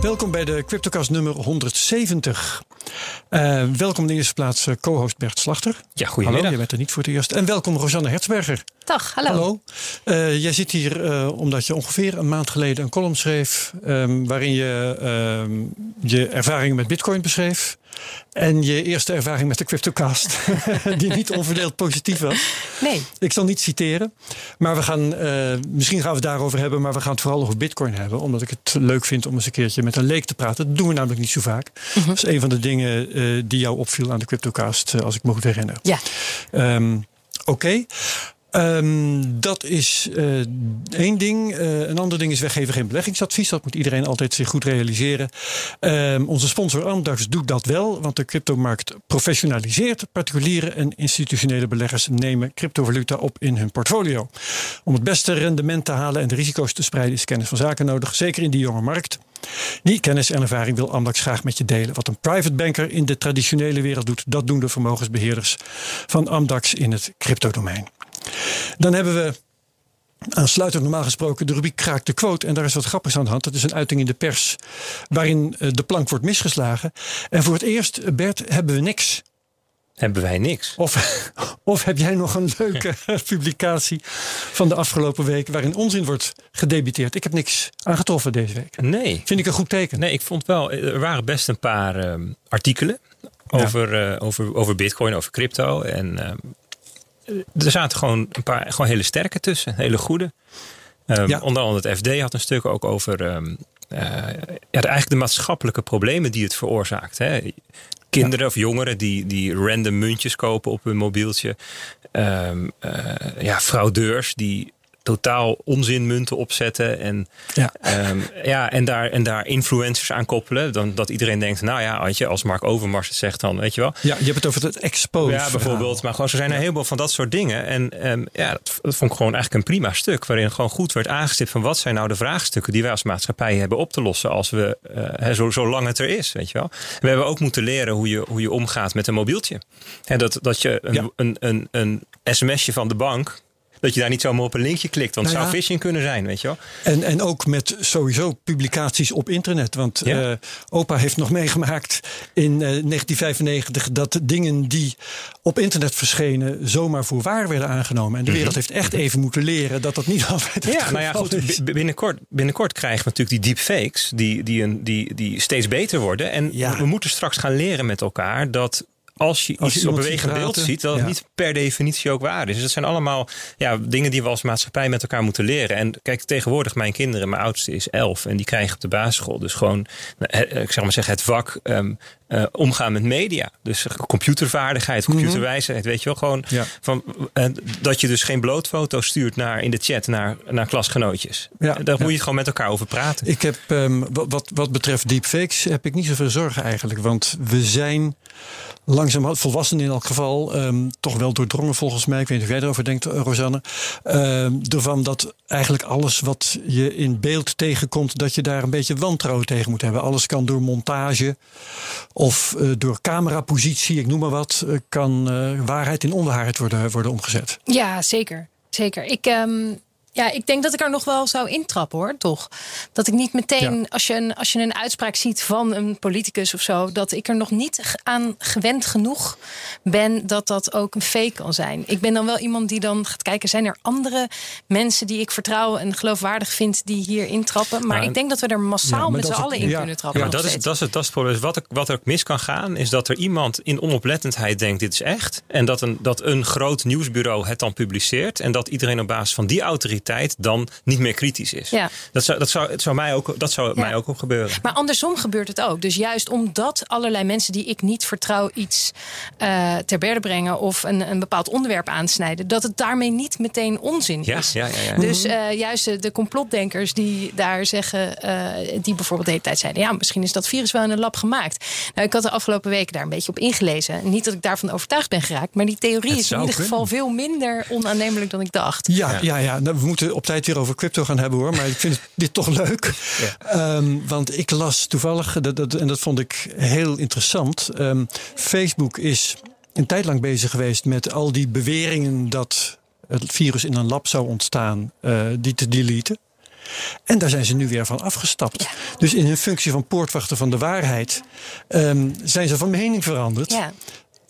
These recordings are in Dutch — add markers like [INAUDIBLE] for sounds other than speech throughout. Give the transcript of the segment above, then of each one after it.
Welkom bij de CryptoCast nummer 170. Uh, welkom in de eerste plaats uh, co-host Bert Slachter. Ja, goedemiddag. Hallo, je bent er niet voor het eerst. En welkom Rosanne Hertzberger. Dag, hallo. Hallo. Uh, jij zit hier omdat je ongeveer een maand geleden een column schreef... Um, waarin je ehm, je ervaringen met bitcoin beschreef. En je eerste ervaring met de CryptoCast, [LAUGHS] die niet onverdeeld positief was. Nee. Ik zal niet citeren, maar we gaan, misschien gaan we het daarover hebben... maar we gaan het vooral over bitcoin hebben. Omdat ik het leuk vind om eens een keertje met een leek te praten. Dat doen we namelijk niet zo vaak. -hmm. Dat is een van de dingen uh, die jou opviel aan de CryptoCast, uh, als ik me goed herinner. Ja. Um, Oké. Okay. Um, dat is uh, één ding. Uh, een ander ding is weggeven geen beleggingsadvies. Dat moet iedereen altijd zich goed realiseren. Um, onze sponsor Amdax doet dat wel, want de cryptomarkt professionaliseert. Particuliere en institutionele beleggers nemen cryptovaluta op in hun portfolio. Om het beste rendement te halen en de risico's te spreiden is kennis van zaken nodig, zeker in die jonge markt. Die kennis en ervaring wil Amdax graag met je delen. Wat een private banker in de traditionele wereld doet, dat doen de vermogensbeheerders van Amdax in het cryptodomein. Dan hebben we aansluitend normaal gesproken de rubriek Kraak de Quote. En daar is wat grappigs aan de hand. Dat is een uiting in de pers waarin de plank wordt misgeslagen. En voor het eerst, Bert, hebben we niks. Hebben wij niks. Of, [LAUGHS] of heb jij nog een leuke [LAUGHS] publicatie van de afgelopen week waarin onzin wordt gedebiteerd? Ik heb niks aangetroffen deze week. Nee. Vind ik een goed teken. Nee, ik vond wel, er waren best een paar uh, artikelen over, ja. uh, over, over bitcoin, over crypto. En uh, er zaten gewoon een paar gewoon hele sterke tussen, hele goede. Um, ja. Onder andere het FD had een stuk ook over um, uh, ja, eigenlijk de maatschappelijke problemen die het veroorzaakt. Hè. Kinderen ja. of jongeren die, die random muntjes kopen op hun mobieltje. Um, uh, ja, fraudeurs die totaal onzinmunten opzetten. En, ja. Um, ja, en, daar, en daar influencers aan koppelen. Dan, dat iedereen denkt, nou ja, Antje, als Mark Overmars het zegt dan, weet je wel. Ja, je hebt het over het expose Ja, bijvoorbeeld. Maar gewoon, er zijn er ja. heel veel van dat soort dingen. En um, ja, dat, dat, vond ik gewoon eigenlijk een prima stuk. Waarin gewoon goed werd aangestipt van wat zijn nou de vraagstukken die wij als maatschappij hebben op te lossen. Als we, uh, hè, zo, zolang het er is, weet je wel. We hebben ook moeten leren hoe je, hoe je omgaat met een mobieltje. Hè, dat, dat je een, ja. een, een, een sms'je van de bank dat je daar niet zomaar op een linkje klikt. Want het nou ja. zou phishing kunnen zijn, weet je wel. En, en ook met sowieso publicaties op internet. Want ja. uh, opa heeft nog meegemaakt in uh, 1995 dat dingen die op internet verschenen zomaar voor waar werden aangenomen. En de wereld -hmm. heeft echt even moeten leren dat dat niet [LAUGHS] altijd het Ja, nou ja, goed. Is. Binnenkort, binnenkort krijgen we natuurlijk die deepfakes die, die, een, die, die steeds beter worden. En ja. we moeten straks gaan leren met elkaar dat als je als iets je op bewegend beeld ziet, dat het ja. niet per definitie ook waar is. Dus dat zijn allemaal ja, dingen die we als maatschappij met elkaar moeten leren. En kijk, tegenwoordig mijn kinderen, mijn oudste is elf en die krijgen op de basisschool dus gewoon, ik zeg maar zeggen, het vak um, uh, omgaan met media. Dus computervaardigheid, computerwijsheid, mm -hmm. weet je wel. Gewoon ja. van, uh, dat je dus geen blootfoto's stuurt naar, in de chat naar, naar klasgenootjes. Ja, Daar ja. moet je gewoon met elkaar over praten. Ik heb, um, wat, wat betreft deepfakes, heb ik niet zoveel zorgen eigenlijk. Want we zijn langzaam volwassenen in elk geval, um, toch wel doordrongen volgens mij. Ik weet niet of jij erover denkt, Rosanne. Um, ervan dat eigenlijk alles wat je in beeld tegenkomt, dat je daar een beetje wantrouwen tegen moet hebben. Alles kan door montage of uh, door camerapositie, ik noem maar wat, uh, kan uh, waarheid in onwaarheid worden, worden omgezet. Ja, zeker. Zeker. Ik, um, ja, ik denk dat ik er nog wel zou intrappen hoor, toch? Dat ik niet meteen, ja. als, je een, als je een uitspraak ziet van een politicus of zo, dat ik er nog niet aan gewend genoeg ben dat dat ook een fake kan zijn. Ik ben dan wel iemand die dan gaat kijken, zijn er andere mensen die ik vertrouw en geloofwaardig vind die hier intrappen? Maar, maar ik denk dat we er massaal ja, met z'n allen in ja, kunnen trappen. Ja, maar dat is, dat, is het, dat is het probleem. Wat wat er ook mis kan gaan, is dat er iemand in onoplettendheid denkt, dit is echt. En dat een, dat een groot nieuwsbureau het dan publiceert. En dat iedereen op basis van die autoriteit dan niet meer kritisch is. Ja. Dat zou, dat zou, het zou mij ook, dat zou ja. mij ook gebeuren. Maar andersom gebeurt het ook. Dus juist omdat allerlei mensen die ik niet vertrouw iets uh, ter berde brengen of een, een bepaald onderwerp aansnijden, dat het daarmee niet meteen onzin ja, is. Ja, ja, ja. Dus uh, juist de, de complotdenkers die daar zeggen, uh, die bijvoorbeeld de hele tijd zeiden, ja, misschien is dat virus wel in een lab gemaakt. Nou, ik had de afgelopen weken daar een beetje op ingelezen. Niet dat ik daarvan overtuigd ben geraakt, maar die theorie het is in ieder kunnen. geval veel minder onaannemelijk dan ik dacht. Ja, ja, ja. ja. Nou, we moeten op tijd weer over crypto gaan hebben hoor. Maar ik vind [LAUGHS] dit toch leuk. Ja. Um, want ik las toevallig, dat, dat, en dat vond ik heel interessant. Um, Facebook is een tijd lang bezig geweest met al die beweringen dat het virus in een lab zou ontstaan, uh, die te deleten. En daar zijn ze nu weer van afgestapt. Dus in hun functie van poortwachter van de waarheid ehm, zijn ze van mening veranderd. Ja.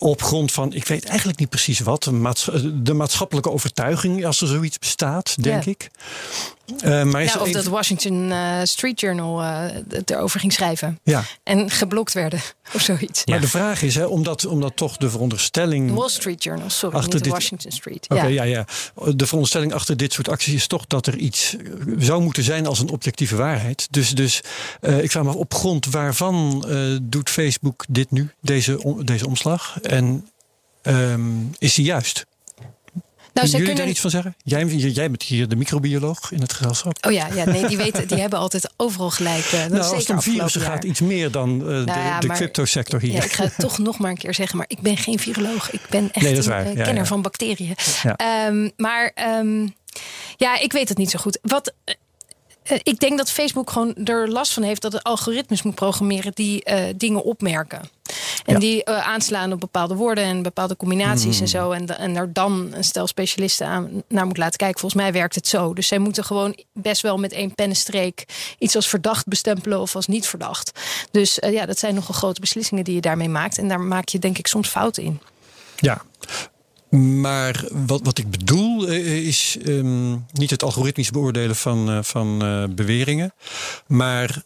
Op grond van, ik weet eigenlijk niet precies wat, de maatschappelijke overtuiging, als er zoiets bestaat, denk ik. Uh, maar ja, of dat Washington uh, Street Journal uh, het erover ging schrijven. Ja. En geblokt werden [LAUGHS] of zoiets. Maar de vraag is, hè, omdat, omdat toch de veronderstelling. Wall Street Journal, sorry, achter niet de Washington Street. Oké, ja. ja. Ja, De veronderstelling achter dit soort acties is toch dat er iets zou moeten zijn als een objectieve waarheid. Dus, dus ik vraag me af, op grond waarvan doet Facebook dit nu, deze, deze omslag? En um, is die juist? Nou, Kun jullie daar iets van zeggen? Jij, jij bent hier de microbioloog in het gezelschap. Oh ja, ja nee, die, weten, die hebben altijd overal gelijk. Uh, nou, als het om virussen gaat, iets meer dan uh, nou de, de cryptosector hier. Ja, ik ga het toch nog maar een keer zeggen, maar ik ben geen viroloog. Ik ben echt een uh, kenner ja, van bacteriën. Um, maar um, ja, ik weet het niet zo goed. Wat eh, ik denk dat Facebook gewoon er last van heeft dat het algoritmes moet programmeren die uh, dingen opmerken. En die uh, aanslaan op bepaalde woorden en bepaalde combinaties en mm. zo. En, en er dan een stel specialisten aan, naar moet laten kijken. Volgens mij werkt het zo. Dus zij moeten gewoon best wel met één pennenstreek iets als verdacht bestempelen of als niet verdacht. Dus ja, dat zijn nogal grote beslissingen die je daarmee maakt. En daar maak je denk ik soms fouten in. Ja, maar wat, wat ik bedoel eh, is um, niet het algoritmisch beoordelen van, uh, van beweringen, maar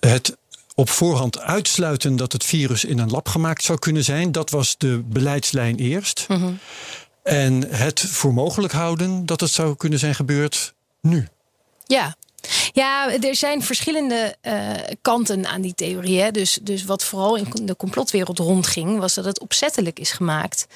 het op voorhand uitsluiten dat het virus in een lab gemaakt zou kunnen zijn. Dat was de beleidslijn eerst. Mm -hmm. En het voor mogelijk houden dat het zou kunnen zijn gebeurd nu. Ja, ja, er zijn verschillende uh, kanten aan die theorie. Hè. Dus, dus wat vooral in de complotwereld rondging, was dat het opzettelijk is gemaakt.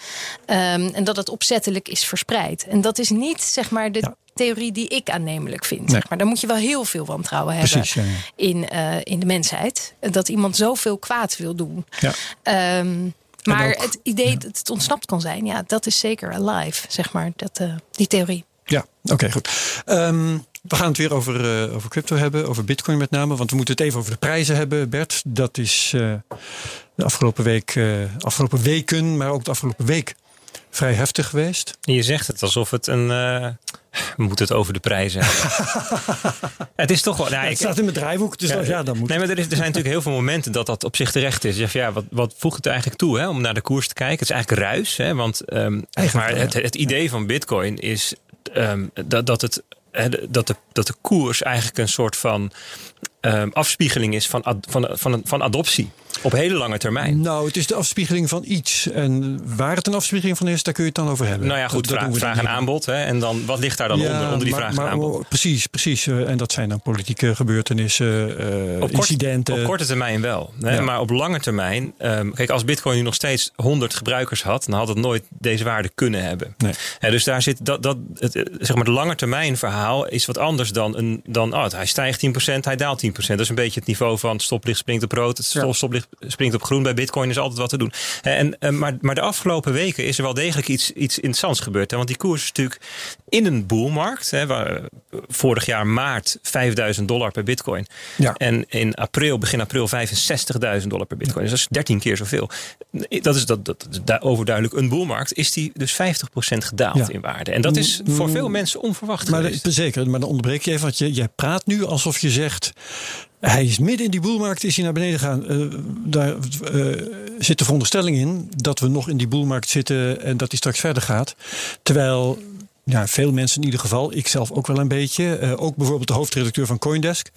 Um, en dat het opzettelijk is verspreid. En dat is niet zeg maar de theorie die ik aannemelijk vind. Nee. Maar dan moet je wel heel veel wantrouwen hebben Precies, ja, ja. In, uh, in de mensheid. Dat iemand zoveel kwaad wil doen. Ja. Um, maar het idee dat het ontsnapt kan zijn, ja, dat is zeker alive, zeg maar, dat, uh, die theorie. Ja, oké, okay, goed. Um, we gaan het weer over, uh, over crypto hebben, over bitcoin met name. Want we moeten het even over de prijzen hebben, Bert. Dat is uh, de afgelopen, week, uh, afgelopen weken, maar ook de afgelopen week vrij heftig geweest. Je zegt het alsof het een. we moeten het over de prijzen [LAUGHS] het is toch wel. Nou, ja, het staat in mijn draaiboek, dus ja, ja, dan moet. Nee, maar er, is, er zijn natuurlijk heel veel momenten dat dat op zich terecht is. Je zegt, ja, wat, wat voegt het eigenlijk toe hè, om naar de koers te kijken? Het is eigenlijk ruis, hè, want um, maar het, het idee van Bitcoin is um, dat, dat het dat, de, dat de koers eigenlijk een soort van um, afspiegeling is van, van, van, van adoptie. Op hele lange termijn. Nou, het is de afspiegeling van iets. En waar het een afspiegeling van is, daar kun je het dan over hebben. Nou ja, goed, vraag, vraag en aanbod. Hè? En dan, wat ligt daar dan onder, onder die vraag en aanbod? Precies, precies. Eh, en dat zijn dan politieke gebeurtenissen, uh, op incidenten. op korte termijn wel. Hè? Ja. Maar op lange termijn... Um, kijk, als Bitcoin nu nog steeds 100 gebruikers had... dan had het nooit deze waarde kunnen hebben. Nee. Ja, dus daar zit dat, dat het, zeg maar, de lange termijn verhaal is wat anders dan... Een, dan oh, hij stijgt 10%, hij daalt 10%. Dat is een beetje het niveau van stoplicht springt op rood... het stoplicht springt op groen. Bij Bitcoin is altijd wat te doen. En, en, maar, maar de afgelopen weken is er wel degelijk iets, iets interessants gebeurd. Hè? Want die koers is natuurlijk in een boelmarkt. Hè, waar, eh, vorig jaar maart 5000 dollar per Bitcoin. Ja. En in april, begin april 65.000 dollar per Bitcoin. Dus dat is 13 keer zoveel. Dat is dat, dat, dat overduidelijk een boelmarkt. Is die dus 50% gedaald in waarde. En dat is voor mm. veel mensen onverwacht. Maar zeker, maar dan onderbreek je even. Want je, jij praat nu alsof je zegt. Hij is midden in die boelmarkt, is hij naar beneden gegaan. Uh, daar uh, zit de veronderstelling in dat we nog in die boelmarkt zitten en dat hij straks verder gaat. Terwijl ja, veel mensen in ieder geval, ik zelf ook wel een beetje, uh, ook bijvoorbeeld de hoofdredacteur van Coindesk,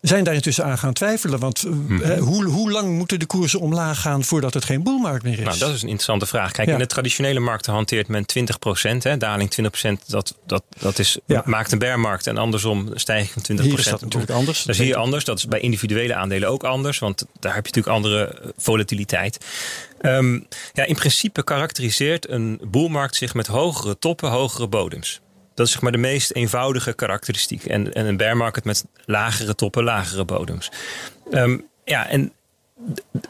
zijn daar intussen aan gaan twijfelen. Want mm hoe, hoe lang moeten de koersen omlaag gaan voordat het geen boelmarkt meer is? Nou, dat is een interessante vraag. Kijk, in de traditionele markten hanteert men 20% hè, daling 20% dat, dat, dat is, maakt een bearmarkt en andersom stijging van 20 Hier is dat natuurlijk anders. Dat is hier anders. Dat is bij individuele aandelen ook anders, want daar heb je natuurlijk andere volatiliteit. Um, ja, in principe karakteriseert een boelmarkt zich met hogere toppen, hogere bodems. Dat is zeg maar de meest eenvoudige karakteristiek. En, en een bear market met lagere toppen, lagere bodems. Um, ja, en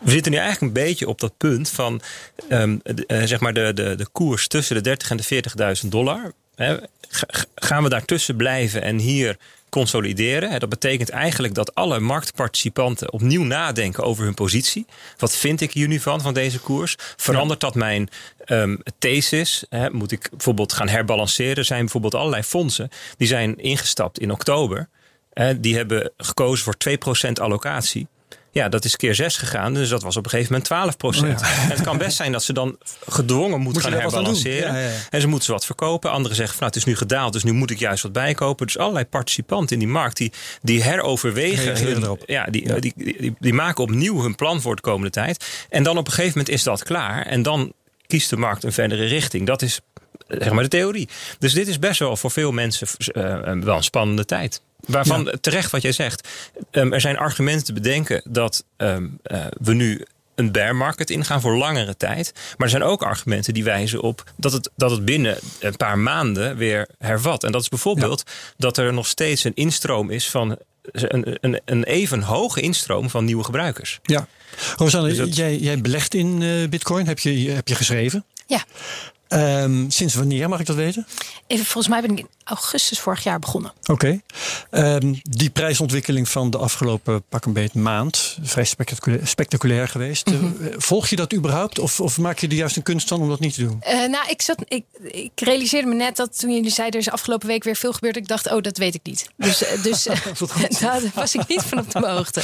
we zitten nu eigenlijk een beetje op dat punt van um, uh, zeg maar de, de, de koers tussen de 30 en de 40.000 dollar. Hè, gaan we daartussen blijven en hier consolideren. Dat betekent eigenlijk dat alle marktparticipanten opnieuw nadenken over hun positie. Wat vind ik hier nu van, van deze koers? Verandert dat mijn um, thesis? moet ik bijvoorbeeld gaan herbalanceren? Er zijn bijvoorbeeld allerlei fondsen die zijn ingestapt in oktober. die hebben gekozen voor 2% allocatie. Ja, dat is keer 6 gegaan. Dus dat was op een gegeven moment 12 procent. En het kan best zijn dat ze dan gedwongen moeten gaan herbalanceren. Ja, ja, en ze moeten ze wat verkopen. Anderen zeggen van nou, het is nu gedaald, dus nu moet ik juist wat bijkopen. Dus allerlei participanten in die markt die, die heroverwegen. Hun, ja, die, die, die, die, maken opnieuw hun plan voor de komende tijd. En dan op een gegeven moment is dat klaar. En dan kiest de markt een verdere richting. Dat is zeg maar de theorie. Dus dit is best wel voor veel mensen uh, wel een spannende tijd. Waarvan terecht wat jij zegt. Um, er zijn argumenten te bedenken dat um, uh, we nu een bear market ingaan voor langere tijd. Maar er zijn ook argumenten die wijzen op dat het, dat het binnen een paar maanden weer hervat. En dat is bijvoorbeeld dat er nog steeds een instroom is van een, een, een, even hoge instroom van nieuwe gebruikers. Ja. Rosanne, dus jij, jij belegt in uh, Bitcoin, heb je, heb je geschreven? Ja. Um, sinds wanneer mag ik dat weten? Even, volgens mij ben ik augustus vorig jaar begonnen. Oké. Okay. Um, die prijsontwikkeling van de afgelopen pak een beet maand, vrij spectaculair, spectaculair geweest. Mm -hmm. Volg je dat überhaupt? Of, of, maak je er juist een kunst van om dat niet te doen? Uh, nou, ik, zat, ik, ik, realiseerde me net dat toen jullie zeiden er is afgelopen week weer veel gebeurd. Ik dacht, oh, dat weet ik niet. Dus, [LAUGHS] dus [LAUGHS] daar was ik niet van op de hoogte.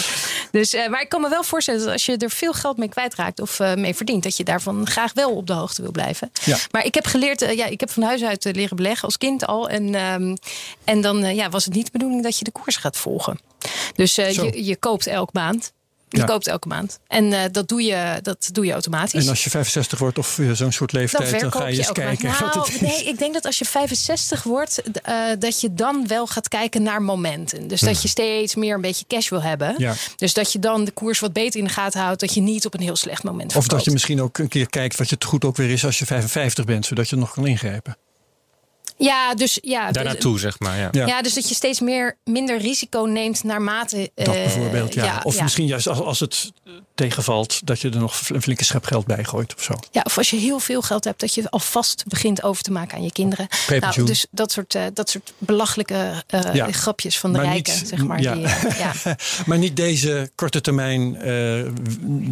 Dus, uh, maar ik kan me wel voorstellen dat als je er veel geld mee kwijtraakt of mee verdient, dat je daarvan graag wel op de hoogte wil blijven. Ja. Maar ik heb geleerd, ja, ik heb van huis uit leren beleggen als kind al. En, um, en dan uh, ja, was het niet de bedoeling dat je de koers gaat volgen. Dus je, je koopt elk maand. Je ja. koopt elke maand. En uh, dat, doe je, dat doe je automatisch. En als je 65 wordt of uh, zo'n soort leeftijd, dan, dan ga je eens kijken. Nou, nee, ik denk dat als je 65 wordt, uh, dat je dan wel gaat kijken naar momenten. Dus dat je steeds meer een beetje cash wil hebben. Ja. Dus dat je dan de koers wat beter in de gaten houdt. Dat je niet op een heel slecht moment Of dat je misschien ook een keer kijkt wat je het goed ook weer is als je 55 bent. Zodat je nog kan ingrijpen. Ja, dus ja. Daar naartoe, zeg maar. Ja. ja. dus dat je steeds meer minder risico neemt naarmate. Dat bijvoorbeeld, ja. ja of misschien juist als, als het tegenvalt, dat je er nog een flinke schep geld bij gooit of zo. Ja, of als je heel veel geld hebt, dat je alvast begint over te maken aan je kinderen. Nou, dus dat soort, uh, dat soort belachelijke uh, grapjes van de maar rijken, niet, zeg maar. Ja. Die, ja. [LAUGHS] maar niet deze korte termijn, uh,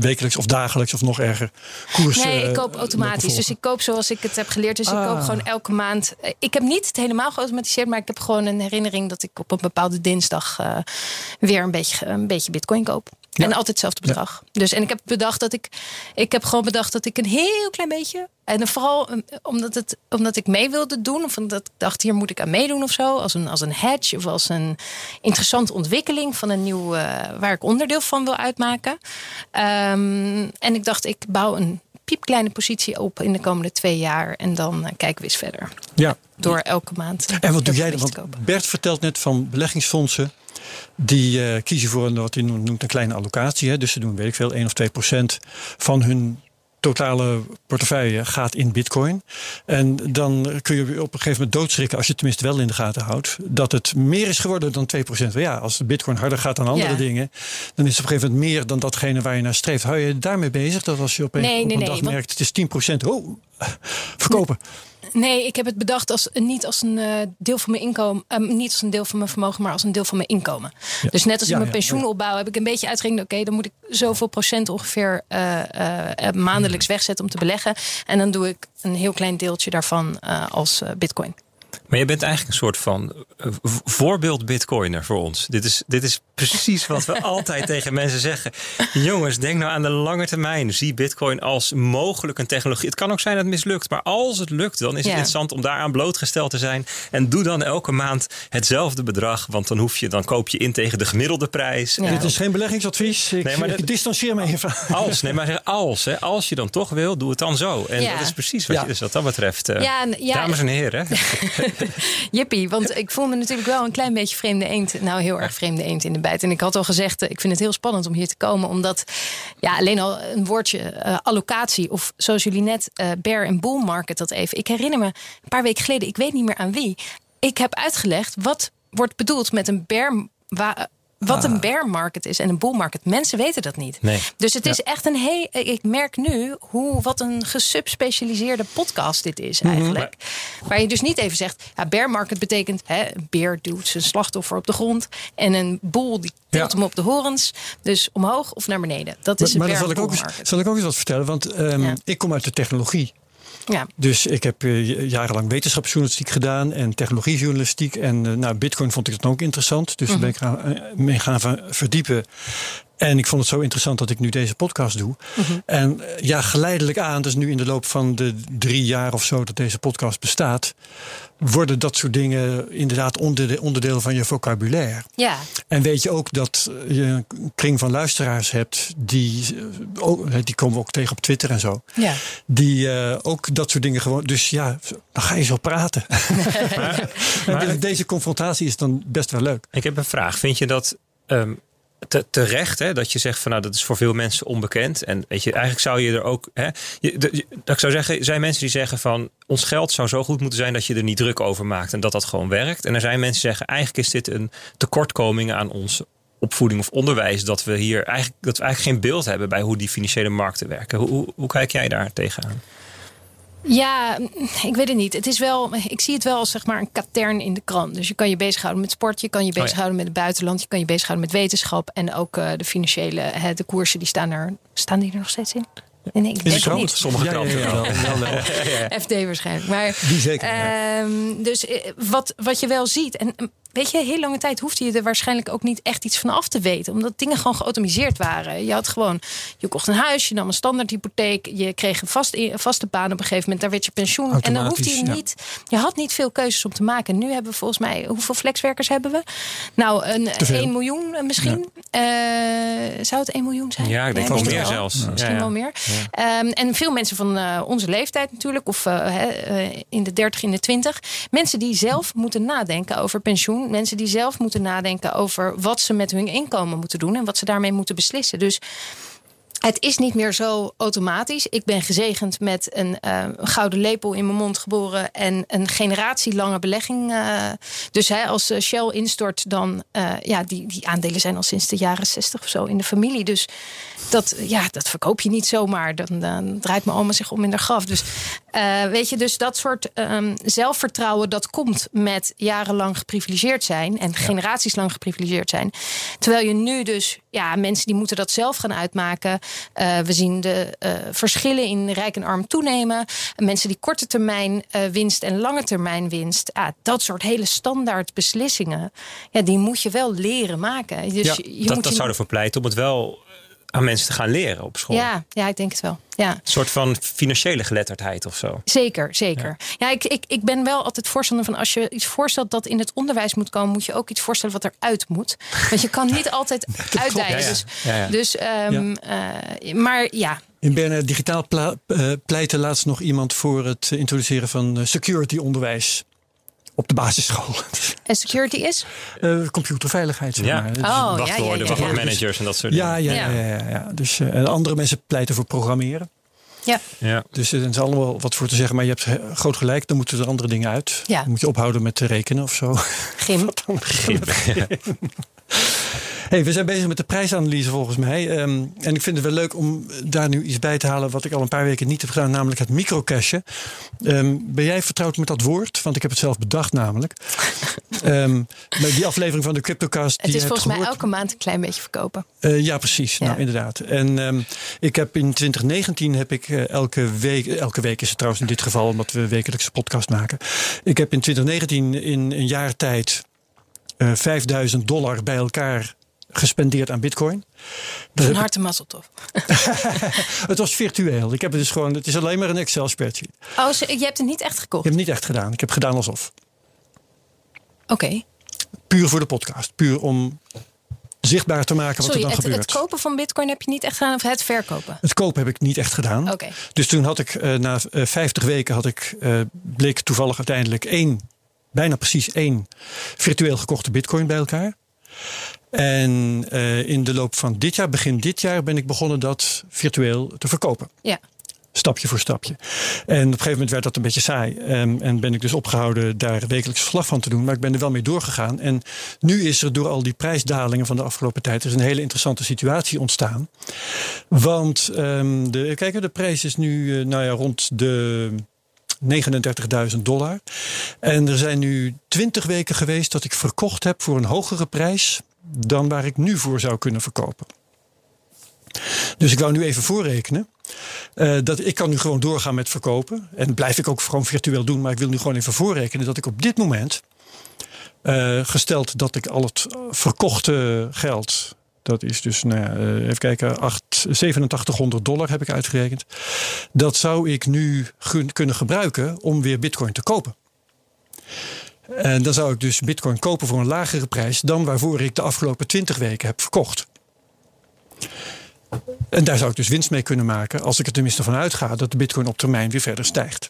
wekelijks of dagelijks of nog erger koersen. Nee, ik koop automatisch. Dus ik koop zoals ik het heb geleerd. Dus ah. ik koop gewoon elke maand. Ik heb niet het helemaal geautomatiseerd, maar ik heb gewoon een herinnering dat ik op een bepaalde dinsdag weer een beetje, een beetje bitcoin koop. Ja. En altijd hetzelfde bedrag. Ja. Dus en ik heb bedacht dat ik. Ik heb gewoon bedacht dat ik een heel klein beetje. En vooral omdat, het, omdat ik mee wilde doen. Of omdat ik dacht, hier moet ik aan meedoen of zo. Als een, als een hedge of als een interessante ontwikkeling van een nieuw. Uh, waar ik onderdeel van wil uitmaken. Um, en ik dacht, ik bouw een piepkleine positie op in de komende twee jaar. En dan uh, kijken we eens verder. Ja. Door elke maand. En wat doe jij dan? Want Bert vertelt net van beleggingsfondsen. Die uh, kiezen voor een, wat hij noemt een kleine allocatie. Hè. Dus ze doen, weet ik veel, 1 of 2 procent van hun totale portefeuille gaat in bitcoin. En dan kun je op een gegeven moment doodschrikken, als je het tenminste wel in de gaten houdt, dat het meer is geworden dan 2%. Ja, als de bitcoin harder gaat dan andere ja. dingen, dan is het op een gegeven moment meer dan datgene waar je naar streeft. Hou je daarmee bezig dat als je nee, op nee, een nee, dag merkt, het is 10%, oh, [LAUGHS] verkopen. Nee, ik heb het bedacht als niet als een uh, deel van mijn inkomen, uh, niet als een deel van mijn vermogen, maar als een deel van mijn inkomen. Ja. Dus net als ik mijn pensioen opbouw, heb ik een beetje uitgerekend. Oké, okay, dan moet ik zoveel procent ongeveer uh, maandelijks wegzetten om te beleggen. En dan doe ik een heel klein deeltje daarvan als bitcoin. Maar je bent eigenlijk een soort van voorbeeld bitcoiner voor ons. Dit is, dit is precies wat we [LAUGHS] altijd tegen mensen zeggen. Jongens, denk nou aan de lange termijn. Zie bitcoin als mogelijk een technologie. Het kan ook zijn dat het mislukt. Maar als het lukt, dan is het ja. interessant om daaraan blootgesteld te zijn. En doe dan elke maand hetzelfde bedrag. Want dan, hoef je, dan koop je in tegen de gemiddelde prijs. Ja. Dit is geen beleggingsadvies. Ik, nee, maar ik distancieer me even. Als, nee, maar zeg als. Hè, als je dan toch wil, doe het dan zo. En ja. dat is precies wat je dus wat dat betreft. Uh, dames en heren. [LAUGHS] [LAUGHS] Jippie, want ik voel me natuurlijk wel een klein beetje vreemde eend. Nou, heel erg vreemde eend in de bijt. En ik had al gezegd, ik vind het heel spannend om hier te komen. Omdat ja, alleen al een woordje uh, allocatie. Of zoals jullie net uh, bear en bull market dat even. Ik herinner me een paar weken geleden, ik weet niet meer aan wie. Ik heb uitgelegd wat wordt bedoeld met een bear wat een bear market is en een bull market. Mensen weten dat niet. Nee. Dus het is echt een heel. Ik merk nu hoe wat een gesubspecialiseerde podcast dit is eigenlijk. Mm-hmm. Waar je dus niet even zegt. Ja, bear market betekent hè, een beer duwt zijn slachtoffer op de grond. En een boel die tilt ja. hem op de horens. Dus omhoog of naar beneden. Dat is maar, een maar bear zal ik, ook eens, zal ik ook eens wat vertellen. Want um, ja. ik kom uit de technologie. Ja. Dus ik heb eh, jarenlang wetenschapsjournalistiek gedaan en technologiejournalistiek. En eh, nou, Bitcoin vond ik dan ook interessant. Dus daar ben ik gaan, eh, mee gaan ver- verdiepen. En ik vond het zo interessant dat ik nu deze podcast doe. En eh, ja, geleidelijk aan, dus nu in de loop van de drie jaar of zo dat deze podcast bestaat, worden dat soort dingen inderdaad onderde- onderdeel van je vocabulaire. Ja, En weet je ook dat je een kring van luisteraars hebt, die, eh, ook- die komen we ook tegen op Twitter en zo. ja. Die eh, ook dat soort dingen gewoon. Dus ja, dan ga je zo praten. [LAUGHS] [LAUGHS] En deze confrontatie is dan best wel leuk. Ik heb een vraag. Vind je dat ehm, te, terecht hè, dat je zegt van nou dat is voor veel mensen onbekend en weet je eigenlijk zou je er ook hè, dat ik zou zeggen zijn mensen die zeggen van ons geld zou zo goed moeten zijn dat je er niet druk over maakt en dat dat gewoon werkt en er zijn mensen die zeggen eigenlijk is dit een tekortkoming aan onze opvoeding of onderwijs dat we hier eigenlijk dat we eigenlijk geen beeld hebben bij hoe die financiële markten werken. Hoe, hoe, hoe kijk jij daar tegenaan? Ja, ik weet het niet. Het is wel, ik zie het wel als zeg maar een katern in de krant. Dus je kan je bezighouden met sport, je kan je ja. bezighouden met het buitenland, je kan je bezighouden met wetenschap en ook eh, de financiële, hè, de koersen die staan er, staan die er nog steeds in? Nee, ik In de denk het. Sommige Ja, ja, kranten ja, wel. [LAUGHS] FD waarschijnlijk. Maar, Die zeker. ja. ehm, dus eh, wat, wat je wel ziet. En weet je, heel lange tijd hoefde je er waarschijnlijk ook niet echt iets van af te weten. Omdat dingen gewoon geautomatiseerd waren. Je had gewoon, je kocht een huis, je nam een standaardhypotheek. Je kreeg een, vast, een vaste baan op een gegeven moment. Daar werd je pensioen. En dan hoefde je ja. niet. Je had niet veel keuzes om te maken. Nu hebben we volgens mij, hoeveel flexwerkers hebben we? Nou, een Te veel. 1 miljoen misschien. Eh, zou het 1 miljoen zijn? Ja, ik denk wel meer wel. zelfs. Ja, Misschien ja. wel meer. Ehm, en veel mensen van eh, onze leeftijd natuurlijk, of hè, eh, in de 30, in de 20. Mensen die zelf moeten nadenken over pensioen. Mensen die zelf moeten nadenken over wat ze met hun inkomen moeten doen en wat ze daarmee moeten beslissen. Dus het is niet meer zo automatisch. Ik ben gezegend met een eh, gouden lepel in mijn mond geboren en een generatielange belegging. eh. dus hè, als eh, Shell instort, dan uh, ja, die, die aandelen zijn al sinds de jaren 60 of zo in de familie. Dus dat, ja, dat verkoop je niet zomaar. Dan, dan draait mijn oma zich om in haar graf. Dus weet je, dus dat soort um, zelfvertrouwen dat komt met jarenlang geprivilegeerd zijn en generaties lang geprivilegeerd zijn. Terwijl je nu dus, ja, mensen die moeten dat zelf gaan uitmaken. Uh, we zien de uh, verschillen in rijk en arm toenemen. Mensen die korte termijn uh, winst en lange termijn winst. Ah, dat soort hele standaard beslissingen. Ja, die moet je wel leren maken. Dus ja, je, dat, moet dat je... zou ervoor pleiten om het wel aan mensen te gaan leren op school. Ja, ja ik denk het wel. Ja. Een soort van financiële geletterdheid of zo. Zeker, zeker. Ja, ja ik, ik, ik ben wel altijd voorstander van als je iets voorstelt dat in het onderwijs moet komen, moet je ook iets voorstellen wat eruit moet. Want je kan niet [LAUGHS] altijd. Ja, ja. Dus, Ja, ja. dus um, uh, maar ja. In Bernen Digitaal uh, pleitte laatst nog iemand voor het introduceren van uh, security onderwijs op de basisschool. [LAUGHS] En security is? Uh, computerveiligheid, zeg ja. maar. Oh, wachtwoorden, ja, ja, ja. wachtwoordmanagers en dat soort ja, dingen. ja, ja. ja, ja. Dus, uh, andere mensen pleiten voor programmeren. Ja. ja. Dus er is allemaal wat voor te zeggen. Maar je hebt groot gelijk, dan moeten er andere dingen uit. Ja. Dan moet je ophouden met te rekenen of zo. Gim. [LAUGHS] Gim. [LAUGHS] Hey, we zijn bezig met de prijsanalyse volgens mij. Um, en ik vind het wel leuk om daar nu iets bij te halen wat ik al een paar weken niet heb gedaan, namelijk het microcashen. Um, ben jij vertrouwd met dat woord? Want ik heb het zelf bedacht namelijk. [LAUGHS] um, die aflevering van de Cryptocast. Het die is volgens mij gehoord, elke maand een klein beetje verkopen. Uh, ja, precies. Ja. Nou, inderdaad. En ik heb in 2019 heb ik uh, elke week, elke week is het trouwens in dit geval, omdat we wekelijkse podcast maken. Ik heb in 2019 in een jaar tijd uh, 5000 dollar bij elkaar gespendeerd aan bitcoin. Van ik... harte mazzeltof. [LAUGHS] het was virtueel. Ik heb het dus gewoon, het is alleen maar een Excel spreadsheet. Oh, je hebt het niet echt gekocht? Ik heb het niet echt gedaan. Ik heb gedaan alsof. Oké. Okay. Puur voor de podcast. Puur om zichtbaar te maken wat Sorry, er dan het, gebeurt. Het kopen van bitcoin heb je niet echt gedaan of het verkopen? Het kopen heb ik niet echt gedaan. Okay. Dus toen had ik uh, na uh, 50 weken had ik, uh, bleek toevallig uiteindelijk één, bijna precies één virtueel gekochte bitcoin bij elkaar. En uh, in de loop van dit jaar, begin dit jaar, ben ik begonnen dat virtueel te verkopen. Ja. Stapje voor stapje. En op een gegeven moment werd dat een beetje saai. Um, en ben ik dus opgehouden daar wekelijks verslag van te doen. Maar ik ben er wel mee doorgegaan. En nu is er door al die prijsdalingen van de afgelopen tijd... is een hele interessante situatie ontstaan. Want um, de, kijk, de prijs is nu uh, nou ja, rond de 39.000 dollar. En er zijn nu 20 weken geweest dat ik verkocht heb voor een hogere prijs dan waar ik nu voor zou kunnen verkopen. Dus ik wou nu even voorrekenen. Uh, dat ik kan nu gewoon doorgaan met verkopen. En blijf ik ook gewoon virtueel doen. Maar ik wil nu gewoon even voorrekenen dat ik op dit moment. Uh, gesteld dat ik al het verkochte geld. Dat is dus, nou ja, uh, even kijken, 8, 8700 dollar heb ik uitgerekend. Dat zou ik nu kunnen gebruiken om weer bitcoin te kopen. En dan zou ik dus bitcoin kopen voor een lagere prijs dan waarvoor ik de afgelopen 20 weken heb verkocht. En daar zou ik dus winst mee kunnen maken als ik er tenminste van uitga dat de bitcoin op termijn weer verder stijgt.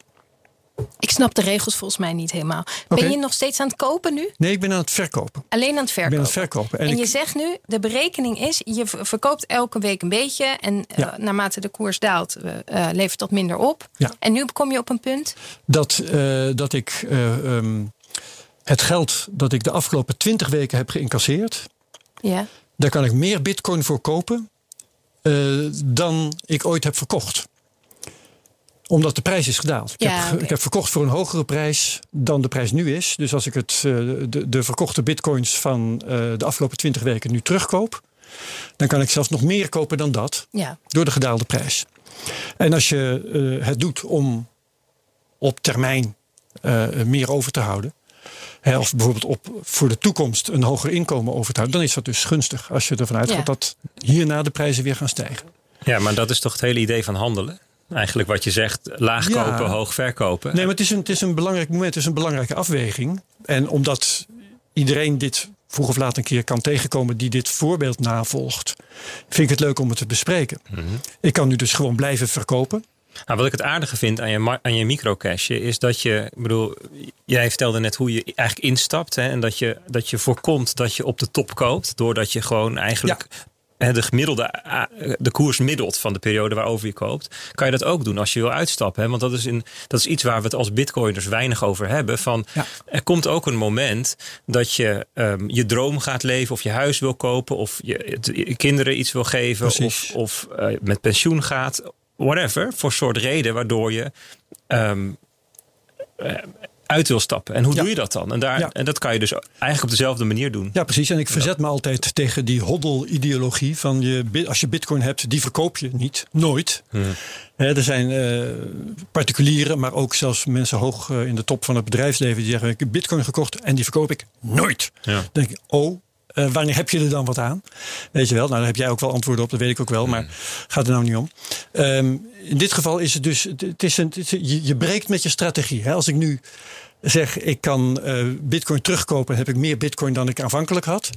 Ik snap de regels volgens mij niet helemaal. Ben je nog steeds aan het kopen nu? Nee, ik ben aan het verkopen. Alleen aan het verkopen. Ik ben aan het verkopen. En, je zegt nu, de berekening is, je verkoopt elke week een beetje. En uh, naarmate de koers daalt, uh, levert dat minder op. Ja. En nu kom je op een punt? Dat, uh, dat ik um, het geld dat ik de afgelopen 20 weken heb geïncasseerd. Ja. Daar kan ik meer bitcoin voor kopen dan ik ooit heb verkocht. Omdat de prijs is gedaald. Ik, ja, heb, okay. ik heb verkocht voor een hogere prijs dan de prijs nu is. Dus als ik het, uh, de, de, verkochte bitcoins van uh, de afgelopen 20 weken nu terugkoop. Dan kan ik zelfs nog meer kopen dan dat. Ja. Door de gedaalde prijs. En als je het doet om op termijn meer over te houden. Hè, of bijvoorbeeld op voor de toekomst een hoger inkomen over te houden, dan is dat dus gunstig als je ervan uitgaat Ja. dat hierna de prijzen weer gaan stijgen. Ja, maar dat is toch het hele idee van handelen? Eigenlijk wat je zegt, laag Ja. kopen, hoog verkopen. Nee, maar het is een, het is een belangrijk moment, het is een belangrijke afweging. En omdat iedereen dit vroeg of laat een keer kan tegenkomen die dit voorbeeld navolgt, vind ik het leuk om het te bespreken. Ik kan nu dus gewoon blijven verkopen. Nou, wat ik het aardige vind aan je, aan je microcashje is dat je, ik bedoel, jij vertelde net hoe je eigenlijk instapt hè, en dat je, dat je voorkomt dat je op de top koopt, doordat je gewoon eigenlijk de gemiddelde, de koers middelt van de periode waarover je koopt. Kan je dat ook doen als je wil uitstappen? Hè? Want dat is, in, dat is iets waar we het als bitcoiners weinig over hebben. Van, Ja. Er komt ook een moment dat je ehm, je droom gaat leven of je huis wil kopen of je, kinderen iets wil geven Precies. of, of eh, met pensioen gaat whatever, voor soort reden waardoor je ehm, eh, uit wil stappen. En hoe Ja. doe je dat dan? En, daar, Ja. en dat kan je dus eigenlijk op dezelfde manier doen. Ja, precies. En ik verzet me altijd tegen die hodl-ideologie van je, als je bitcoin hebt, die verkoop je niet. Nooit. Hè, er zijn eh, particulieren, maar ook zelfs mensen hoog eh, in de top van het bedrijfsleven die zeggen: Ik heb bitcoin gekocht en die verkoop ik nooit. Ja. Dan denk ik, oh. Eh, wanneer heb je er dan wat aan? Weet je wel, nou daar heb jij ook wel antwoorden op, dat weet ik ook wel, maar gaat er nou niet om. Ehm, in dit geval is het dus, het- is een, het is- je, je breekt met je strategie. Hè? Als ik nu zeg, ik kan eh, bitcoin terugkopen, heb ik meer bitcoin dan ik aanvankelijk had,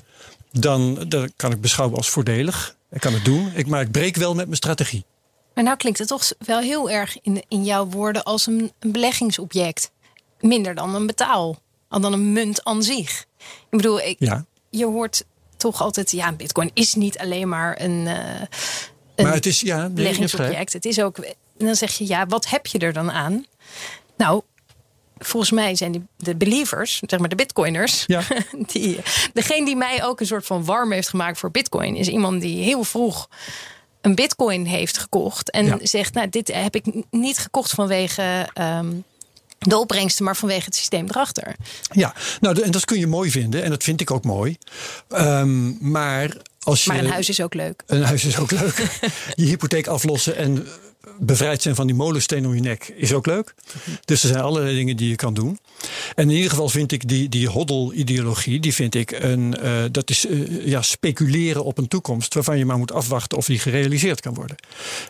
dan, dan kan ik beschouwen als voordelig. Ik kan het doen, ik, maar ik breek wel met mijn strategie. Maar nou klinkt het toch wel heel erg in, in jouw woorden als een, een beleggingsobject. Minder dan een betaal, dan een munt aan zich. Ik bedoel, ik, Ja. Je hoort toch altijd, ja, bitcoin is niet alleen maar een, een Maar het is, ja, beleggingsobject. Het is ook, en dan zeg je, ja, wat heb je er dan aan? Nou, volgens mij zijn die, de believers, zeg maar de bitcoiners, Ja. [LAUGHS] die, degene die mij ook een soort van warm heeft gemaakt voor bitcoin, is iemand die heel vroeg een bitcoin heeft gekocht en Ja. zegt, nou, dit heb ik niet gekocht vanwege ehm, de opbrengsten, maar vanwege het systeem erachter. Ja, nou, en dat kun je mooi vinden. En dat vind ik ook mooi. Ehm, maar als je. Maar een huis is ook leuk. Een huis is ook leuk. [LAUGHS] je hypotheek aflossen en bevrijd zijn van die molensteen om je nek is ook leuk. Dus er zijn allerlei dingen die je kan doen. En in ieder geval vind ik die, die hoddle-ideologie, die vind ik een, eh, dat is eh, ja, speculeren op een toekomst waarvan je maar moet afwachten of die gerealiseerd kan worden.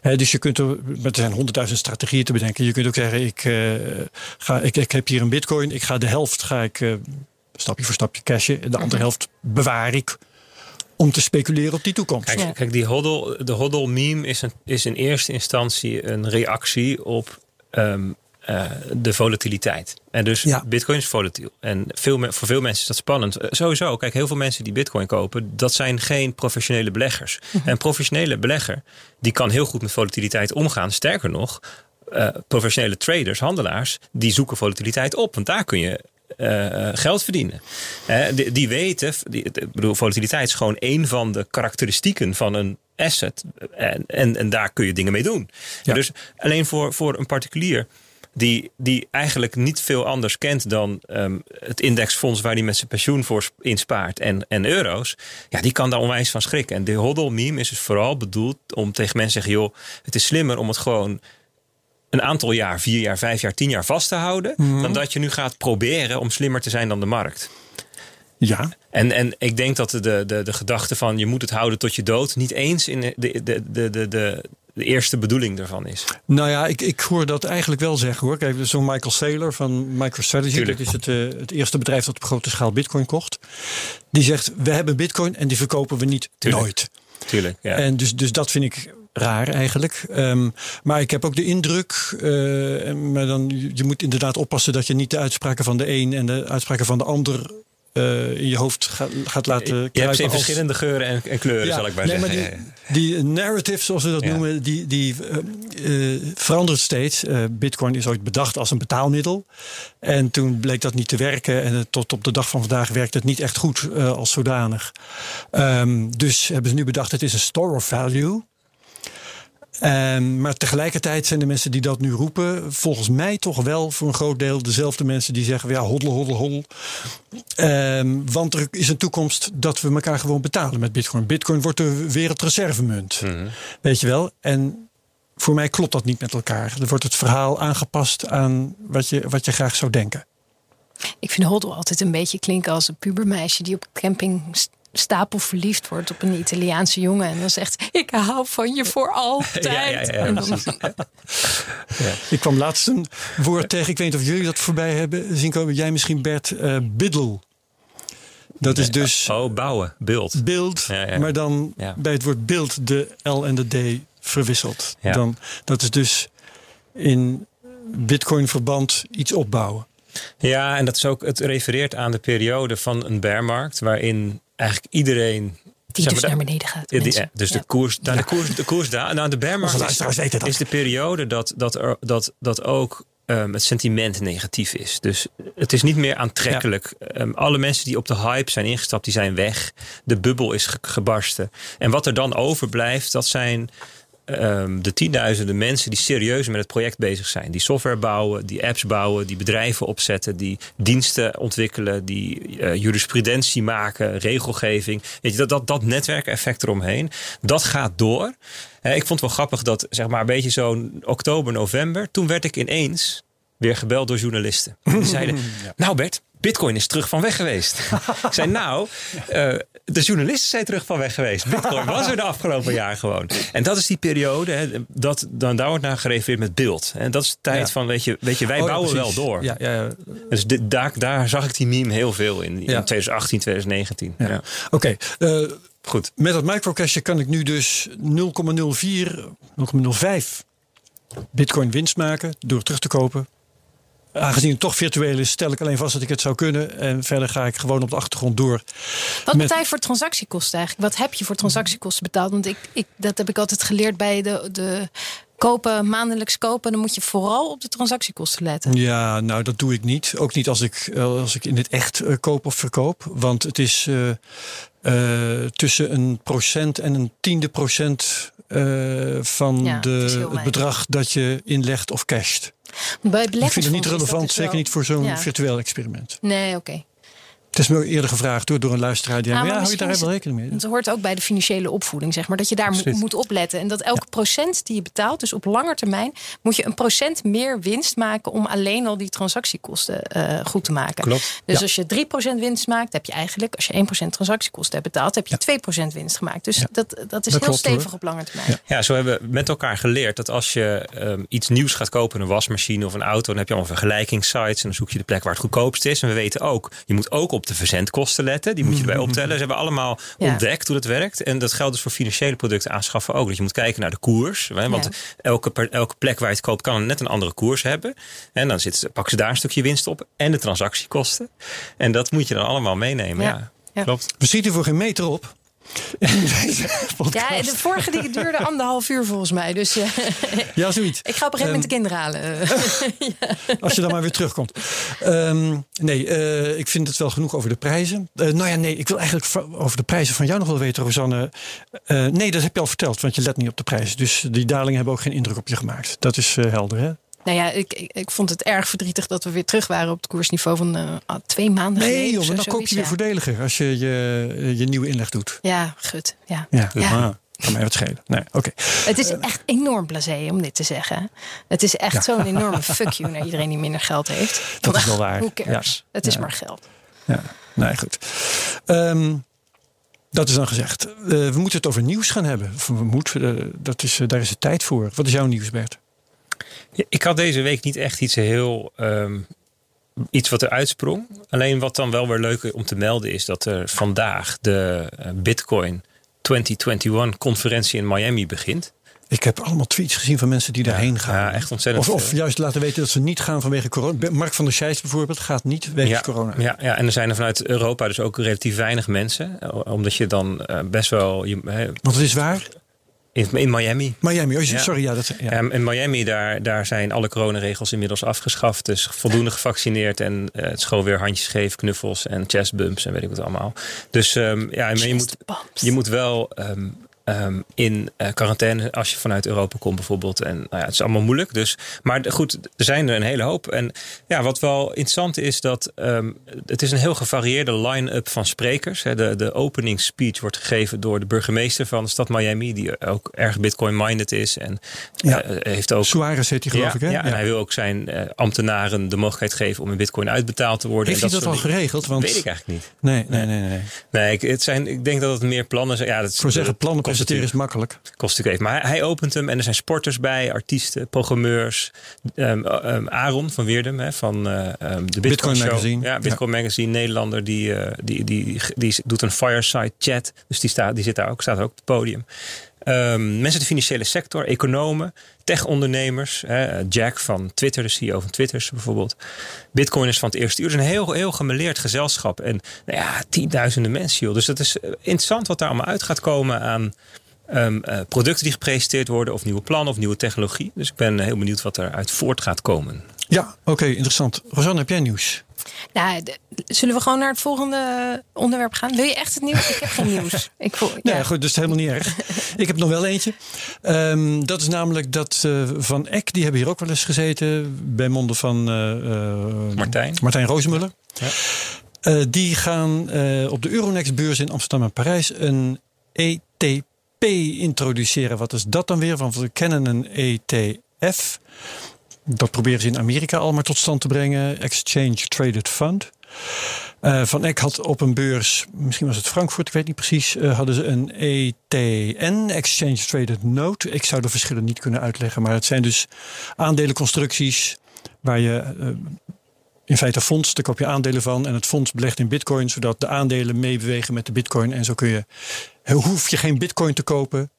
Hè, dus je kunt er, er zijn honderdduizend strategieën te bedenken. Je kunt ook zeggen, ik, eh, ga, ik, ik heb hier een bitcoin, ik ga de helft ga ik, stapje voor stapje cashen. En de andere helft bewaar ik om te speculeren op die toekomst. Kijk, Ja. kijk die hodl, de hodl meme is, een, is in eerste instantie een reactie op ehm, eh, de volatiliteit. En dus Ja. bitcoin is volatiel. En veel, me- voor veel mensen is dat spannend. Eh, sowieso, kijk, heel veel mensen die bitcoin kopen, dat zijn geen professionele beleggers. En een professionele belegger, die kan heel goed met volatiliteit omgaan. Sterker nog, eh, professionele traders, handelaars, die zoeken volatiliteit op. Want daar kun je eh, geld verdienen. Eh, die, die weten, die, ik bedoel, volatiliteit is gewoon een van de karakteristieken van een asset. En, en, en daar kun je dingen mee doen. Ja. Dus alleen voor, voor een particulier die, die eigenlijk niet veel anders kent dan ehm, het indexfonds waar hij met zijn pensioen voor inspaart en, en euro's, ja, die kan daar onwijs van schrikken. En de hodl meme is dus vooral bedoeld om tegen mensen te zeggen, joh, het is slimmer om het gewoon een aantal jaar, vier jaar, vijf jaar, tien jaar vast te houden, Mhm. dan dat je nu gaat proberen om slimmer te zijn dan de markt. Ja, En, en ik denk dat de, de, de gedachte van je moet het houden tot je dood niet eens in de, de, de, de, de, eerste bedoeling ervan is. Nou ja, ik, ik hoor dat eigenlijk wel zeggen hoor. Kijk, zo'n Michael Saylor van MicroStrategy, Tuurlijk. dat is het, eh, het eerste bedrijf dat op grote schaal Bitcoin kocht. Die zegt: We hebben Bitcoin en die verkopen we niet Tuurlijk. nooit. Tuurlijk. Ja. En dus, dus dat vind ik raar eigenlijk. Ehm, maar ik heb ook de indruk, eh, maar dan, je je moet inderdaad oppassen dat je niet de uitspraken van de een en de uitspraken van de ander eh, in je hoofd gaat, gaat laten je hebt kruipen ze in als- verschillende geuren en, en kleuren, Ja, zal ik maar nee, zeggen. maar die, die narrative, zoals we dat Ja. noemen, die, die eh, verandert steeds. Bitcoin is ooit bedacht als een betaalmiddel. En toen bleek dat niet te werken. En tot op de dag van vandaag werkt het niet echt goed als zodanig. Ehm, dus hebben ze nu bedacht, het is een store of value. Ehm, maar tegelijkertijd zijn de mensen die dat nu roepen, volgens mij toch wel voor een groot deel dezelfde mensen die zeggen: ja, hoddel, hoddel, hoddel. Ehm, want er is een toekomst dat we elkaar gewoon betalen met Bitcoin. Bitcoin wordt de wereldreservemunt. Mhm. Weet je wel? En voor mij klopt dat niet met elkaar. Er wordt het verhaal aangepast aan wat je, wat je graag zou denken. Ik vind Hoddle altijd een beetje klinken als een pubermeisje die op camping stapel verliefd wordt op een Italiaanse jongen. En dan zegt, ik hou van je voor altijd. Ja, ja, ja, En dan- [LAUGHS] Ik kwam laatst een woord tegen. Ik weet niet of jullie dat voorbij hebben zien komen. Jij misschien Bert eh biddle. Dat is dus Oh, bouwen, beeld. beeld, Ja, ja. maar dan Ja. bij het woord beeld de L en de D verwisseld. Ja. Dan, dat is dus in Bitcoin verband iets opbouwen. Ja, en dat is ook, het refereert aan de periode van een bearmarkt waarin eigenlijk iedereen. Die zeg dus naar beneden gaat. Ja, die- ja, dus Ja. de koers, nou, de koers, de koers daar. Nou, de bear Onze market luisteraars is, weten dat. is de periode dat, dat, er, dat, dat ook ehm, het sentiment negatief is. Dus het is niet meer aantrekkelijk. Ehm, alle mensen die op de hype zijn ingestapt, die zijn weg. De bubbel is ge- gebarsten. En wat er dan overblijft, dat zijn ehm, de tienduizenden mensen die serieus met het project bezig zijn. Die software bouwen, die apps bouwen, die bedrijven opzetten, die diensten ontwikkelen, die eh, jurisprudentie maken, regelgeving. Weet je, dat, dat, dat netwerkeffect eromheen, dat gaat door. Ik vond het wel grappig dat, zeg maar, een beetje zo'n oktober, november, toen werd ik ineens weer gebeld door journalisten. Die zeiden, [LAUGHS] nou Bert, Bitcoin is terug van weg geweest. [LAUGHS] ik zei, nou, eh, de journalisten zijn terug van weg geweest. Bitcoin was er de afgelopen jaar gewoon. En dat is die periode, hè, dat, dan daar wordt naar gerefereerd met beeld. En dat is de tijd Ja. van, weet je, weet je wij Oh, bouwen precies. wel door. Ja, ja, ja. Dus dit, daar, daar zag ik die meme heel veel in, in Ja. 2018, 2019. Ja. Ja. Oké, eh, Goed. met dat microcashje kan ik nu dus 0,04, 0,05 bitcoin winst maken door terug te kopen. Aangezien het toch virtueel is, stel ik alleen vast dat ik het zou kunnen. En verder ga ik gewoon op de achtergrond door. Wat Met- betaal je voor transactiekosten eigenlijk? Wat heb je voor transactiekosten betaald? Want ik, ik, dat heb ik altijd geleerd bij de, de kopen, maandelijks kopen. Dan moet je vooral op de transactiekosten letten. Ja, nou dat doe ik niet. Ook niet als ik, eh, als ik in het echt eh, koop of verkoop. Want het is eh, tussen een procent en een tiende procent van Ja, het de, het weinig. bedrag dat je inlegt of casht. Bij Ik vind het niet relevant, dus zeker wel- niet voor zo'n Ja. virtueel experiment. Nee, oké. Het is me eerder gevraagd door, door een luisteraar. Die Ah, maar ja, hou je daar wel is rekening mee? Het hoort ook bij de financiële opvoeding, zeg maar. Dat je daar mo- moet opletten. En dat elke procent die je betaalt, dus op lange termijn, moet je een procent meer winst maken om alleen al die transactiekosten eh, goed te maken. Klopt. Dus Ja. als je 3% winst maakt, heb je eigenlijk, als je 1% transactiekosten hebt betaald, heb je 2% winst gemaakt. Dus dat, dat is Dat heel klopt, stevig hoor. op lange termijn. Ja, zo hebben we met elkaar geleerd dat als je ehm, iets nieuws gaat kopen, een wasmachine of een auto, dan heb je allemaal vergelijkingssites en dan zoek je de plek waar het goedkoopst is. En we weten ook, je moet ook op de verzendkosten letten. Die moet je erbij optellen. Ze hebben allemaal Ja. ontdekt hoe dat werkt. En dat geldt dus voor financiële producten aanschaffen ook. Dat je moet kijken naar de koers. hè, Want Ja. elke, elke plek waar je het koopt kan net een andere koers hebben. En dan zitten ze, pakken ze daar een stukje winst op. En de transactiekosten. En dat moet je dan allemaal meenemen. Ja. Ja, Ja. klopt. We schieten voor geen meter op. [LAUGHS] Ja, de vorige die duurde anderhalf uur volgens mij. Dus eh, [LAUGHS] Ja, zoiets. ik ga op een gegeven moment de kinderen halen. [LAUGHS] Eh, Als je dan maar weer terugkomt. Ehm, nee, eh, ik vind het wel genoeg over de prijzen. Eh, nou ja, nee, ik wil eigenlijk over de prijzen van jou nog wel weten, Rosanne. Nee, dat heb je al verteld, want je let niet op de prijzen. Dus die dalingen hebben ook geen indruk op je gemaakt. Dat is helder, hè? Nou ja, ik, ik, ik vond het erg verdrietig dat we weer terug waren op het koersniveau van eh, twee maanden Nee, geleden. joh, zo, dan koop je weer voordeliger als je je, je nieuwe inleg doet. ja. ja, goed. Ja. Ja, Ja. Ah, kan mij wat schelen. Nee, oké. Het is echt enorm blasé om dit te zeggen. Het is echt zo'n [LAUGHS] enorme fuck you naar iedereen die minder geld heeft. Dat is wel waar. Cares? Het is maar geld. Ja, nee, goed. Ehm, dat is dan gezegd. Eh, we moeten het over nieuws gaan hebben. Of We moeten, eh, dat is, daar is het tijd voor. Wat is jouw nieuws, Bert? Ik had deze week niet echt iets heel. ehm, iets wat er uitsprong. Alleen wat dan wel weer leuk om te melden is dat er vandaag de eh, Bitcoin 2021 conferentie in Miami begint. Ik heb allemaal tweets gezien van mensen die daarheen gaan. Ja, echt ontzettend Of, of juist laten weten dat ze niet gaan vanwege corona. Mark van der Scheijs bijvoorbeeld gaat niet wegens Ja, corona. ja, ja, en er zijn er vanuit Europa dus ook relatief weinig mensen. eh, Omdat je dan eh, best wel. Je, Want het is waar. In, in Miami. Miami, oh, Ja. sorry. Ja, dat, ja. Ja, in Miami, daar, daar zijn alle coronaregels inmiddels afgeschaft. Dus voldoende gevaccineerd. En eh, het is gewoon weer handjes geven, knuffels en chestbumps en weet ik wat allemaal. Dus ehm, ja, je moet, je moet wel ehm, ehm, in eh, quarantaine als je vanuit Europa komt bijvoorbeeld. En nou ja, het is allemaal moeilijk. Dus, maar goed, er zijn er een hele hoop. En ja, wat wel interessant is dat ehm, het is een heel gevarieerde line-up van sprekers. Hè. De, de opening speech wordt gegeven door de burgemeester van de stad Miami. Die ook erg bitcoin-minded is. En Ja. eh, heeft ook Suarez heet hij geloof ja, ik, hè? ja, en hij wil ook zijn eh, ambtenaren de mogelijkheid geven om in bitcoin uitbetaald te worden. Heeft en hij dat al geregeld? Want, Weet ik eigenlijk niet. Nee, nee, nee. nee. Nee, ik, het zijn, ik denk dat het meer plannen zijn. Ja, dat zou zeggen, plannen presenteren is makkelijk. kost natuurlijk even. Maar hij, opent hem en er zijn sporters bij, artiesten, programmeurs. Ehm, Aaron van Weerdem hè, van eh, ehm, de Bitcoin. Magazine. Ja, Bitcoin Magazine, Nederlander. Die, eh, die, die, die, doet een fireside chat. Dus die, staat, die zit daar ook, staat ook op het podium. Ehm, mensen uit de financiële sector, economen, tech-ondernemers. Jack van Twitter, de CEO van Twitter bijvoorbeeld. Bitcoiners van het eerste uur. Het is een heel, heel gemeleerd gezelschap. En nou ja, tienduizenden mensen. Joh. Dus dat is eh, interessant wat daar allemaal uit gaat komen aan ehm, eh, producten die gepresenteerd worden. Of nieuwe plannen of nieuwe technologie. Dus ik ben heel benieuwd wat eruit voort gaat komen. Ja, oké, interessant. Rosanne, heb jij nieuws? Nou, zullen we gewoon naar het volgende onderwerp gaan? Wil je echt het nieuws? Ik heb geen [LAUGHS] nieuws. Ik voel, Nee, ja. goed, dus helemaal niet erg. [LAUGHS] Ik heb nog wel eentje. Ehm, dat is namelijk dat eh, Van Eck, die hebben hier ook wel eens gezeten. Bij monden van eh, eh, Martijn. Martijn Roosmuller. Ja. Eh, die gaan eh, op de Euronext-beurs in Amsterdam en Parijs een ETP introduceren. Wat is dat dan weer? Want we kennen een ETF. Dat proberen ze in Amerika al maar tot stand te brengen. Exchange Traded Fund. Eh, Van Eck had op een beurs, misschien was het Frankfurt, ik weet niet precies, eh, hadden ze een ETN, Exchange Traded Note. Ik zou de verschillen niet kunnen uitleggen, maar het zijn dus aandelenconstructies waar je eh, in feite fonds, daar koop je aandelen van en het fonds belegt in bitcoin, zodat de aandelen meebewegen met de bitcoin. En zo kun je, hoef je geen bitcoin te kopen,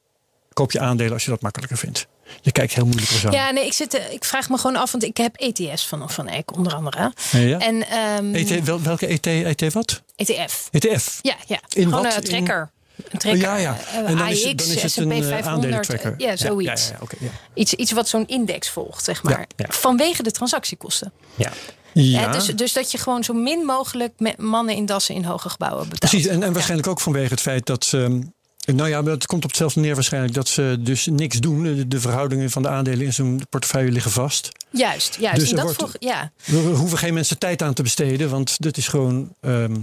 koop je aandelen als je dat makkelijker vindt. Je kijkt heel moeilijk zo. Ja, nee, ik, zit, eh, ik vraag me gewoon af, want ik heb ETS van Van Eck onder andere. Ja? En ehm, ET, wel, welke ET, ET wat? ETF. ETF. Ja, ja. In gewoon wat? een In- tracker. Een tracker. ja, ja. eh, En dan AX, is het, dan is het S&P een eh, 500. aandelentracker. eh, Ja, zoiets. Ja, ja, ja, oké, ja. Iets, iets wat zo'n index volgt, zeg maar. Ja, ja. Vanwege de transactiekosten. Ja. Ja, dus, dus dat je gewoon zo min mogelijk met mannen in dassen in hoge gebouwen betaalt. precies. En, en waarschijnlijk ook vanwege het feit dat ze... Nou ja, maar het komt op hetzelfde neer waarschijnlijk dat ze dus niks doen. De, verhoudingen van de aandelen in zo'n portefeuille liggen vast. Juist, juist. Dus en dat wordt- vroeg, ja. We hoeven geen mensen tijd aan te besteden, want dit is gewoon ehm,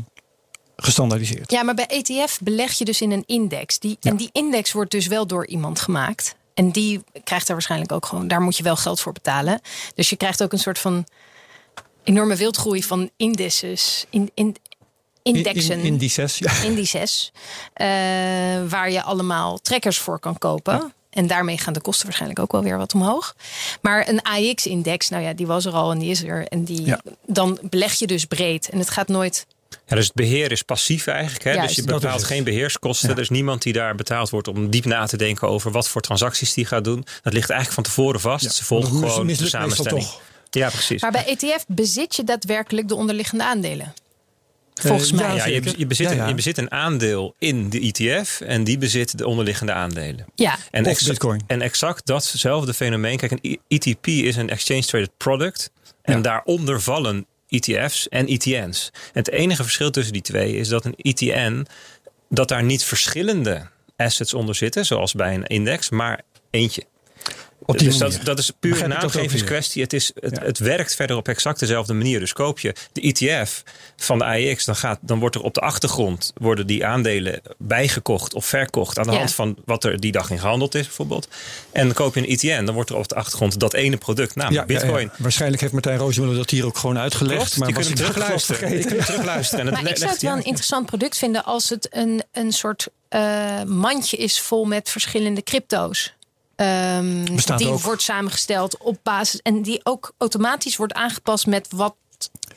gestandaardiseerd. ja, maar bij ETF beleg je dus in een index. Die, En die index wordt dus wel door iemand gemaakt. En die krijgt daar waarschijnlijk ook gewoon, daar moet je wel geld voor betalen. Dus je krijgt ook een soort van enorme wildgroei van indices, in, in, indexen. In, in, indices, ja. indices. eh, waar je allemaal trekkers voor kan kopen. En daarmee gaan de kosten waarschijnlijk ook wel weer wat omhoog. Maar een AX-index, nou ja, die was er al en die is er. En die, Ja. dan beleg je dus breed. En het gaat nooit. Ja, dus het beheer is passief eigenlijk. Hè? Juist. Dus je het. geen beheerskosten. Ja. Er is niemand die daar betaald wordt om diep na te denken over wat voor transacties die gaat doen. Dat ligt eigenlijk van tevoren vast. Ja, Ze volgen gewoon de samenstelling. toch. Ja, precies. Maar bij ETF bezit je daadwerkelijk de onderliggende aandelen. Volgens Eh, mij. ja, ja, je, je, bezit, Ja, een- ja. je bezit een aandeel in de ETF en die bezit de onderliggende aandelen. Ja, En, Of exact, Bitcoin. en exact datzelfde fenomeen. Kijk, een ETP is een Exchange Traded Product. En Ja. daaronder vallen ETF's en ETN's. En het enige verschil tussen die twee is dat een ETN... dat daar niet verschillende assets onder zitten, zoals bij een index, maar eentje. Op die dus dat, is puur een naamgevingskwestie. Het, is, het, Ja. het werkt verder op exact dezelfde manier. Dus koop je de ETF van de AEX, dan, gaat, dan wordt er op de achtergrond worden die aandelen bijgekocht of verkocht aan de Ja. hand van wat er die dag in gehandeld is, bijvoorbeeld. En dan koop je een ETN, dan wordt er op de achtergrond dat ene product, namelijk Ja, ja, ja. Bitcoin. Waarschijnlijk heeft Martijn Roosmuller dat hier ook gewoon uitgelegd. Klopt, maar je was kunt hem terugluisteren. Je kunt terugluisteren. En het Maar ik zou het wel een interessant product vinden als het een, een soort eh, mandje is vol met verschillende crypto's. Ehm, die ook. wordt samengesteld op basis en die ook automatisch wordt aangepast met wat.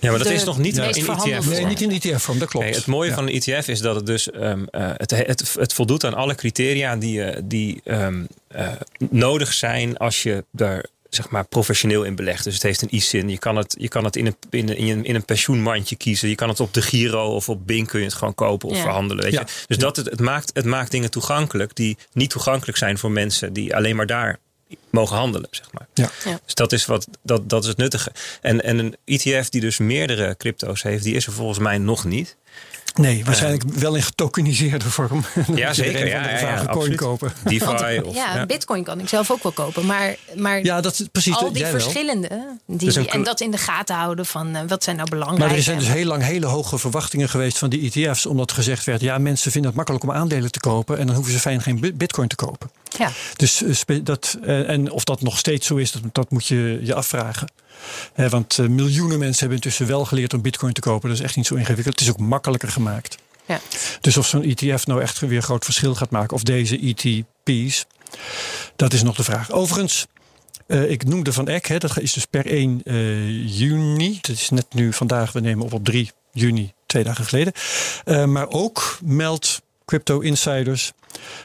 Ja, maar dat de is nog niet in ETF. vorm. Nee, niet in ETF-vorm, dat klopt. Nee, het mooie Ja. van een ETF is dat het dus ehm, eh, het, het, het voldoet aan alle criteria die, eh, die ehm, eh, nodig zijn als je daar zeg maar professioneel in belegt. Dus het heeft een ISIN. Je kan het, je kan het in, een, in, een, in, een, in een pensioenmandje kiezen. Je kan het op de Giro of op Bing kun je het gewoon kopen of Ja. verhandelen. Weet Ja. je? Dus dat het, het, maakt, het maakt dingen toegankelijk die niet toegankelijk zijn voor mensen die alleen maar daar mogen handelen. Zeg maar. Ja. Ja. Dus dat is, wat, dat, dat is het nuttige. En, en een ETF die dus meerdere crypto's heeft, die is er volgens mij nog niet. Nee, waarschijnlijk wel in getokeniseerde vorm. [LAUGHS] Ja, er zeker. een Ja, ja, ja, coin kopen. [LAUGHS] DeFi Want, of ja, ja. Bitcoin kan ik zelf ook wel kopen, maar, maar Ja, dat is precies. al die verschillende die, Dus en dat in de gaten houden van eh, wat zijn nou belangrijk. Maar er zijn dus heel lang hele hoge verwachtingen geweest van die ETF's. Omdat gezegd werd, ja, mensen vinden het makkelijk om aandelen te kopen. En dan hoeven ze fijn geen bi- bitcoin te kopen. ja. Dus eh, dat, eh, en of dat nog steeds zo is, dat, dat moet je je afvragen. Want eh, miljoenen mensen hebben intussen wel geleerd om bitcoin te kopen. Dat is echt niet zo ingewikkeld. Het is ook makkelijker gemaakt. Ja. Dus of zo'n ETF nou echt weer groot verschil gaat maken. Of deze ETP's. Dat is nog de vraag. Overigens, eh, ik noemde Van Eck. Hè, dat is dus per 1 eh, juni. Dat is net nu vandaag. We nemen op op 3 juni. Twee dagen geleden. Maar ook meldt Crypto Insiders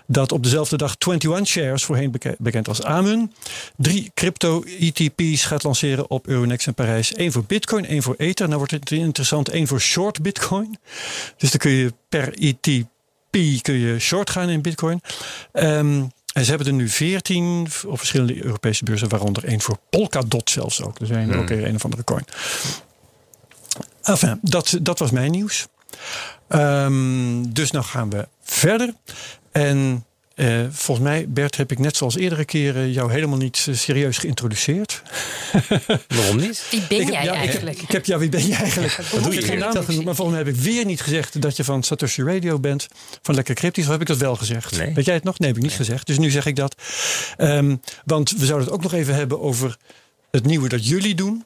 dat op dezelfde dag 21 Shares, voorheen beke- bekend als Amun, drie crypto-ETP's gaat lanceren op Euronext in Parijs. Eén voor Bitcoin, één voor Ether. Nou wordt het interessant, één voor short Bitcoin. Dus dan kun je per ETP kun je short gaan in Bitcoin. Ehm, en ze hebben er nu 14 op verschillende Europese beurzen, waaronder één voor Polkadot zelfs ook. Dus een, Hmm. ook een of andere coin. Enfin, dat, dat was mijn nieuws. Ehm, dus nou gaan we verder. En eh, volgens mij, Bert, heb ik net zoals eerdere keren jou helemaal niet eh, serieus geïntroduceerd. [LAUGHS] Waarom niet? Wie ben ik, heb- jij ja, ik, heb, eigenlijk? ik heb, ja, wie ben je eigenlijk? doe je Ik heb geen hier? naam genoemd, maar volgens mij heb ik weer niet gezegd dat je van Satoshi Radio bent. Van Lekker Cryptisch, of heb ik dat wel gezegd? Nee. Weet jij het nog? Nee, heb ik niet gezegd. Dus nu zeg ik dat. Ehm, want we zouden het ook nog even hebben over het nieuwe dat jullie doen.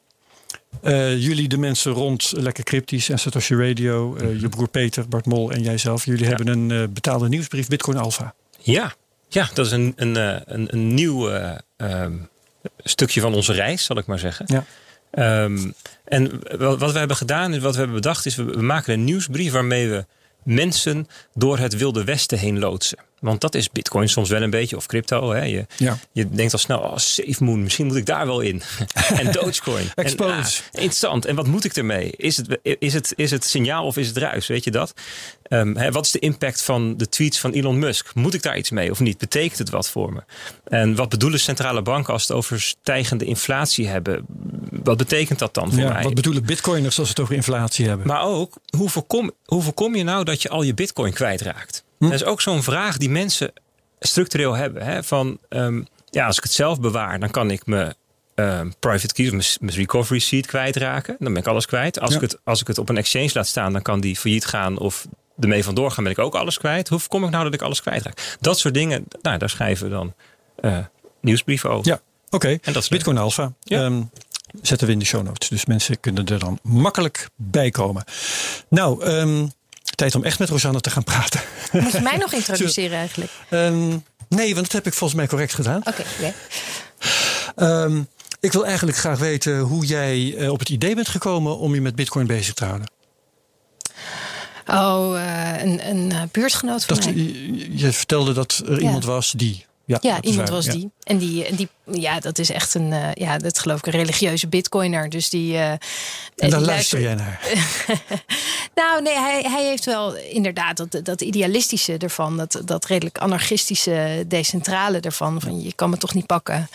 Eh, jullie, de mensen rond Lekker Cryptisch en Satoshi Radio, eh, je broer Peter, Bart Mol en jijzelf. Jullie hebben een eh, betaalde nieuwsbrief, Bitcoin Alpha. Ja, ja dat is een, een, een, een nieuw eh, ehm, stukje van onze reis, zal ik maar zeggen. Ja. Ehm, en wat we hebben gedaan, en wat we hebben bedacht, is we, we maken een nieuwsbrief waarmee we mensen door het wilde westen heen loodsen. Want dat is Bitcoin soms wel een beetje, of crypto. Hè? Je, Ja. je denkt al snel, oh, SafeMoon, misschien moet ik daar wel in. [LAUGHS] en Dogecoin. En, Expose. ah, interessant. En wat moet ik ermee? Is het, is het, is het signaal of is het ruis? Weet je dat? Ehm, hè, wat is de impact van de tweets van Elon Musk? Moet ik daar iets mee of niet? Betekent het wat voor me? En wat bedoelen centrale banken als het over stijgende inflatie hebben? Wat betekent dat dan voor Ja, mij? wat bedoelen bitcoiners als ze het over inflatie hebben? Maar ook, hoe voorkom, hoe voorkom je nou dat je al je bitcoin kwijtraakt? Hm. Dat is ook zo'n vraag die mensen structureel hebben. Hè? Van, ehm, ja, als ik het zelf bewaar, dan kan ik mijn ehm, private keys, mijn, mijn recovery seed kwijtraken. Dan ben ik alles kwijt. Als, Ja. ik het, als ik het op een exchange laat staan, dan kan die failliet gaan of ermee vandoor gaan, ben ik ook alles kwijt. Hoe voorkom ik nou dat ik alles kwijtraak? Dat soort dingen, nou, daar schrijven we dan eh, nieuwsbrieven over. Ja, oké. En dat is leuk. Bitcoin Alpha. Ja. Ehm, zetten we in de show notes. Dus mensen kunnen er dan makkelijk bij komen. Nou, tijd om echt met Rosanne te gaan praten. Moet je mij nog [LAUGHS] introduceren eigenlijk? Ehm, nee, want dat heb ik volgens mij correct gedaan. Oké. Ehm, ik wil eigenlijk graag weten hoe jij eh, op het idee bent gekomen om je met Bitcoin bezig te houden. Oh, eh, een, een eh, buurtgenoot van Dat, mij. je, je vertelde dat er iemand was die. Ja, iemand was ja. die. En die, die, ja, dat is echt een, eh, ja, dat geloof ik een religieuze bitcoiner. Dus die. eh, En die daar luister jij naar. [LAUGHS] Nou, nee, hij, hij heeft wel inderdaad dat, dat idealistische ervan. Dat, dat redelijk anarchistische, decentrale ervan. Van je kan me toch niet pakken.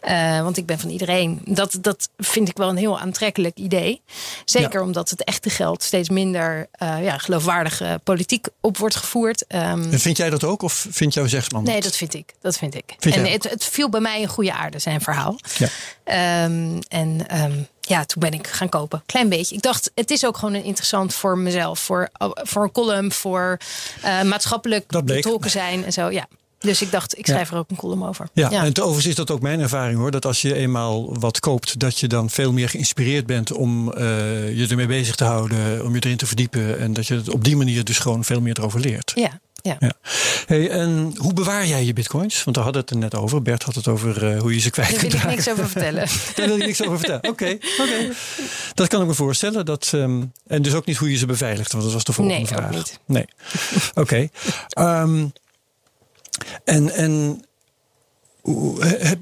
eh, want ik ben van iedereen. Dat, dat vind ik wel een heel aantrekkelijk idee. Zeker omdat het echte geld steeds minder eh, ja, geloofwaardige politiek op wordt gevoerd. Ehm, En vind jij dat ook of vindt jouw zegsman Nee, dat? dat vind ik. Dat Dat vind ik. Vind en het, het viel bij mij een goede aarde, zijn verhaal. Ja. Ehm, en ehm, ja, toen ben ik gaan kopen. Klein beetje. Ik dacht, het is ook gewoon interessant voor mezelf. Voor, voor een column, voor eh, maatschappelijk betrokken zijn en zo. Ja. Dus ik dacht, ik schrijf er ook een column over. Ja, en overigens is dat ook mijn ervaring hoor. Dat als je eenmaal wat koopt, dat je dan veel meer geïnspireerd bent om eh, je ermee bezig te houden, om je erin te verdiepen. En dat je het op die manier dus gewoon veel meer erover leert. ja. Ja. Ja. Hey, en hoe bewaar jij je bitcoins? Want daar hadden het er net over. Bert had het over eh, hoe je ze kwijt Daar kunt wil ik niks over vertellen. [LAUGHS] Daar wil je niks over vertellen. Oké, oké. Dat kan ik me voorstellen. Dat, ehm, en dus ook niet hoe je ze beveiligt, want dat was de volgende Nee, ook vraag. niet. Nee. Oké. Ehm, en en hoe- heb,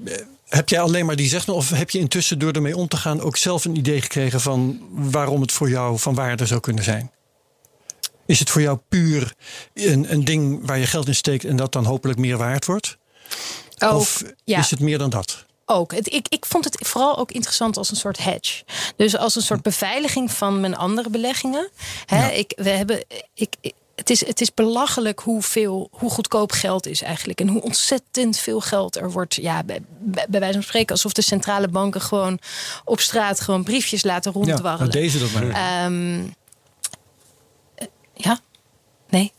heb jij alleen maar die zegt of heb je intussen door ermee om te gaan ook zelf een idee gekregen van waarom het voor jou van waarde zou kunnen zijn? Is het voor jou puur een, een ding waar je geld in steekt en dat dan hopelijk meer waard wordt? Of ja. is het meer dan dat? Ook. Het, ik, ik vond het vooral ook interessant als een soort hedge. Dus als een soort beveiliging van mijn andere beleggingen. Hè, Ja. ik, we hebben, ik, ik- het, is, het is belachelijk hoeveel, hoe goedkoop geld is eigenlijk. En hoe ontzettend veel geld er wordt. Ja, bij, wijze van spreken, alsof de centrale banken gewoon op straat gewoon briefjes laten Ja, ronddwarrelen. nou, deze dat maar. Ehm, eh, ja, nee.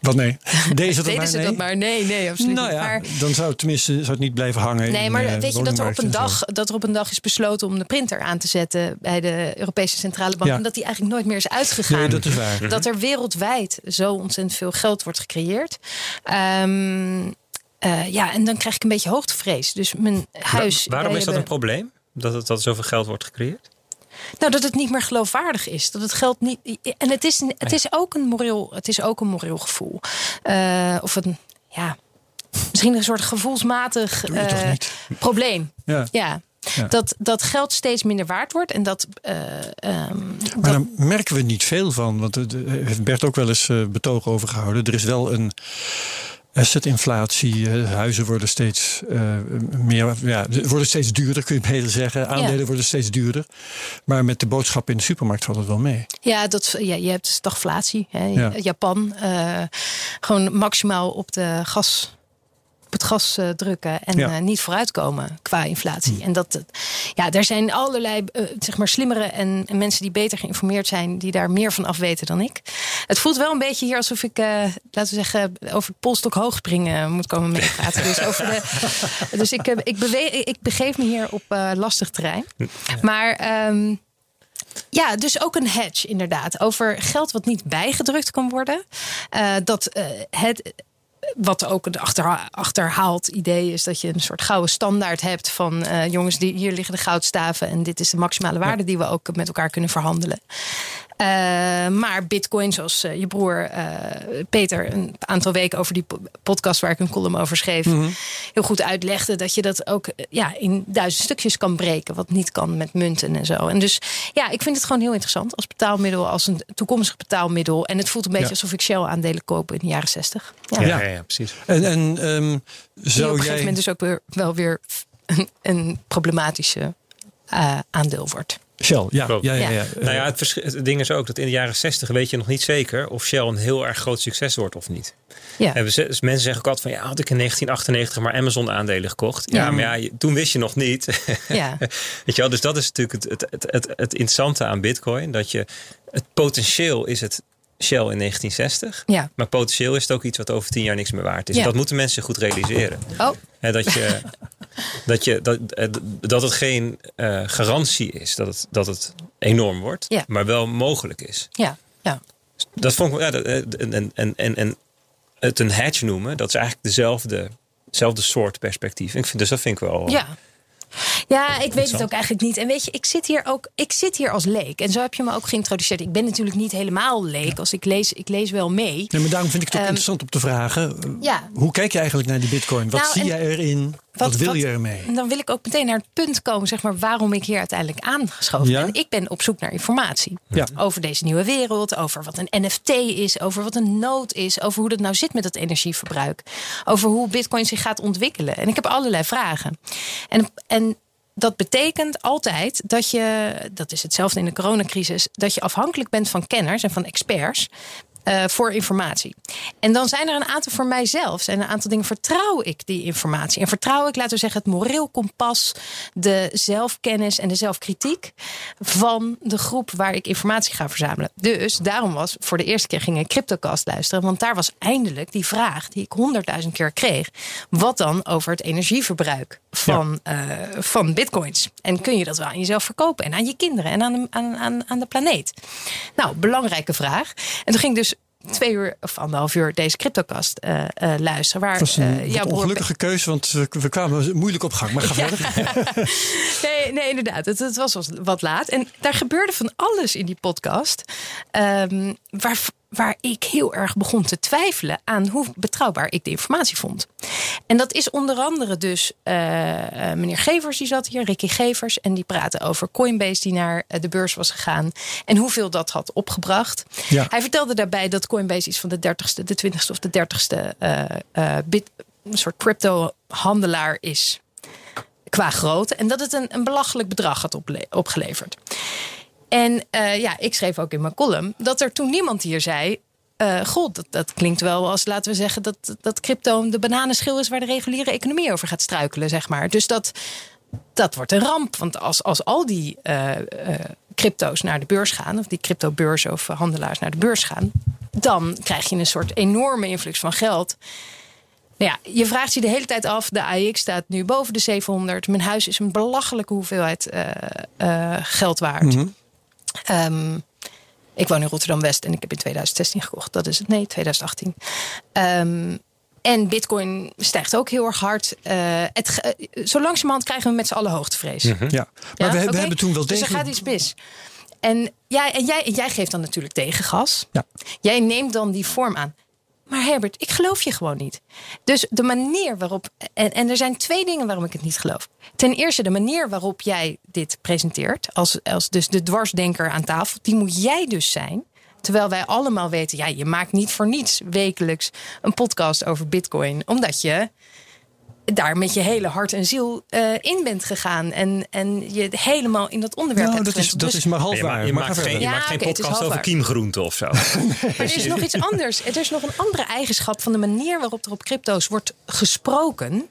Wat nee? [LAUGHS] Deze dat Deden maar ze nee? dat maar? Nee, nee, absoluut Nou niet. ja, Maar, dan zou het tenminste zou het niet blijven hangen. Nee, in, maar eh, weet je dat er, op een dag, dat er op een dag is besloten om de printer aan te zetten bij de Europese Centrale Bank. Ja. En dat die eigenlijk nooit meer is uitgegaan. Nee, dat is waar. [LAUGHS] Dat er wereldwijd zo ontzettend veel geld wordt gecreëerd. Ehm, eh, ja, en dan krijg ik een beetje hoogtevrees. Dus mijn huis. Waarom is dat een probleem? Dat, het, dat er zoveel geld wordt gecreëerd? Nou, dat het niet meer geloofwaardig is. Dat het geld niet. En het is, het is ook een moreel, het is ook een moreel gevoel. Eh, of een, ja, misschien een soort gevoelsmatig niet? probleem. Ja. Ja. Ja. Dat, dat geld steeds minder waard wordt. En dat. eh, ehm, Maar dat daar merken we niet veel van. Want er heeft Bert ook wel eens betoog over gehouden. Er is wel een assetinflatie. eh, Huizen worden steeds eh, meer. Ja, worden steeds duurder, kun je beter zeggen. Aandelen Ja. worden steeds duurder. Maar met de boodschappen in de supermarkt valt het wel mee. ja, dat, ja, je hebt stagflatie. Hè. Ja. Japan. eh, gewoon maximaal op, de gas, op het gas eh, drukken. En Ja. Hm. eh, niet vooruitkomen qua inflatie. En dat, ja, er zijn allerlei eh, zeg maar slimmere en, en mensen die beter geïnformeerd zijn. Die daar meer van af weten dan ik. Het voelt wel een beetje hier alsof ik, laten we zeggen, over het polstok hoog springen moet komen meepraten. dus over de, [LAUGHS] dus ik, ik, beweeg, ik begeef me hier op lastig terrein. Maar ehm, ja, dus ook een hedge inderdaad. Over geld wat niet bijgedrukt kan worden. Dat het. Wat ook een achter, achterhaald idee is dat je een soort gouden standaard hebt van eh, jongens, die, hier liggen de goudstaven en dit is de maximale waarde die we ook met elkaar kunnen verhandelen. Eh, maar Bitcoin, zoals eh, je broer eh, Peter een aantal weken over die po- podcast waar ik een column over schreef, heel goed uitlegde dat je dat ook ja, in duizend stukjes kan breken, wat niet kan met munten en zo. En dus ja, ik vind het gewoon heel interessant als betaalmiddel, als een toekomstig betaalmiddel. En het voelt een beetje Ja. alsof ik Shell aandelen koop in de jaren zestig. Ja. Ja. ja, ja, precies. En, en ehm, Die op een zou gegeven jij. moment dus ook weer, wel weer een, een problematische eh, aandeel wordt. Shell, ja. Ja, ja, ja. Ja. Nou ja, het, verschil- het ding is ook dat in de jaren 60 weet je nog niet zeker of Shell een heel erg groot succes wordt of niet. Ja. En dus mensen zeggen ook altijd van ja, had ik in 1998 maar Amazon aandelen gekocht. Ja, Ja. maar ja, je- toen wist je nog niet. [LAUGHS] Ja. [LAUGHS] Weet je wel, dus dat is natuurlijk het, het, het, het, het interessante aan Bitcoin. Dat je het potentieel is het Shell in 1960. Ja. Maar potentieel is het ook iets wat over tien jaar niks meer waard is. Ja. Dat moeten mensen goed realiseren. Oh, dat, je, [LAUGHS] dat, je, dat, eh, dat het geen eh, garantie is dat het, dat het enorm wordt. Ja. Maar wel mogelijk is. ja. ja. Dat vond ik, ja, dat, eh, en, en, en, en, en het een hedge noemen, dat is eigenlijk dezelfde, dezelfde soort perspectief. Ik vind, dus dat vind ik wel. Ja. Ja, ik weet het ook eigenlijk niet. En weet je, ik zit hier ook, ik zit hier als leek. En zo heb je me ook geïntroduceerd. Ik ben natuurlijk niet helemaal leek. Als ik lees, ik lees wel mee. Nee, maar daarom vind ik het ook Ehm, interessant om te vragen. eh, Ja. Hoe kijk je eigenlijk naar die bitcoin? Wat Nou, zie jij erin? Wat, wil je ermee? En dan wil ik ook meteen naar het punt komen, zeg maar, waarom ik hier uiteindelijk aangeschoven Ja? ben. Ik ben op zoek naar informatie. Ja. Over deze nieuwe wereld, over wat een NFT is, over wat een nood is, over hoe dat nou zit met het energieverbruik. Over hoe Bitcoin zich gaat ontwikkelen. En ik heb allerlei vragen. En, en dat betekent altijd dat je, dat is hetzelfde in de coronacrisis, dat je afhankelijk bent van kenners en van experts. Uh, voor informatie. En dan zijn er een aantal voor mijzelf, zijn een aantal dingen vertrouw ik die informatie. En vertrouw ik, laten we zeggen, het moreel kompas, de zelfkennis en de zelfkritiek van de groep waar ik informatie ga verzamelen. Dus daarom was voor de eerste keer ging ik Cryptocast luisteren, want daar was eindelijk die vraag die ik honderdduizend keer kreeg. Wat dan over het energieverbruik van, uh, van bitcoins? En kun je dat wel aan jezelf verkopen en aan je kinderen en aan de, aan, aan, aan de planeet? Nou, belangrijke vraag. En toen ging dus twee uur of anderhalf uur deze cryptocast uh, uh, luisteren. Waar, dat was een uh, ongelukkige keuze, want we, we, kwamen moeilijk op gang. Maar ga verder. [LAUGHS] nee, nee, inderdaad. Het, het, was wat laat. En daar gebeurde van alles in die podcast. Um, waar, waar ik heel erg begon te twijfelen aan hoe betrouwbaar ik de informatie vond. En dat is onder andere dus uh, meneer Gevers, die zat hier, Ricky Gevers. En die praten over Coinbase die naar de beurs was gegaan. En hoeveel dat had opgebracht. Ja. Hij vertelde daarbij dat Coinbase iets van de 30ste, de 20ste of de 30ste uh, uh, bit, een soort crypto-handelaar is. Qua grootte. En dat het een, een belachelijk bedrag had opgeleverd. En uh, ja, ik schreef ook in mijn column dat er toen niemand hier zei. Uh, god, dat, dat, klinkt wel als, laten we zeggen, dat, dat crypto de bananenschil is waar de reguliere economie over gaat struikelen, zeg maar. Dus dat, dat wordt een ramp. Want als, als al die uh, crypto's naar de beurs gaan, of die cryptobeurs of handelaars naar de beurs gaan, dan krijg je een soort enorme influx van geld. Nou ja, je vraagt je de hele tijd af. De AX staat nu boven de 700. Mijn huis is een belachelijke hoeveelheid geld waard. -hmm. Um, ik woon in Rotterdam-West en ik heb in 2016 gekocht. Dat is het. Nee, 2018. Um, en bitcoin stijgt ook heel erg hard. Uh, het, uh, zo langzamerhand krijgen we met z'n allen hoogtevrees. Mm -hmm. Ja, maar ja? we, okay? we, hebben toen wel degelijk... Dus er gaat iets mis. En, jij, en, jij, en jij geeft dan natuurlijk tegengas. Ja. Jij neemt dan die vorm aan. Maar Herbert, ik geloof je gewoon niet. Dus de manier waarop. En, en er zijn twee dingen waarom ik het niet geloof. Ten eerste, de manier waarop jij dit presenteert. Als, als dus de dwarsdenker aan tafel. Die moet jij dus zijn. Terwijl wij allemaal weten, ja, je maakt niet voor niets wekelijks een podcast over Bitcoin. Omdat je daar met je hele hart en ziel uh, in bent gegaan. En, en je helemaal in dat onderwerp nou, hebt dat is, dat is maar half waar. Je, je, maakt geen, je ja, maakt geen okay, podcast over kiemgroenten of zo. [LAUGHS] maar er is nog iets anders. Er is nog een andere eigenschap van de manier waarop er op crypto's wordt gesproken.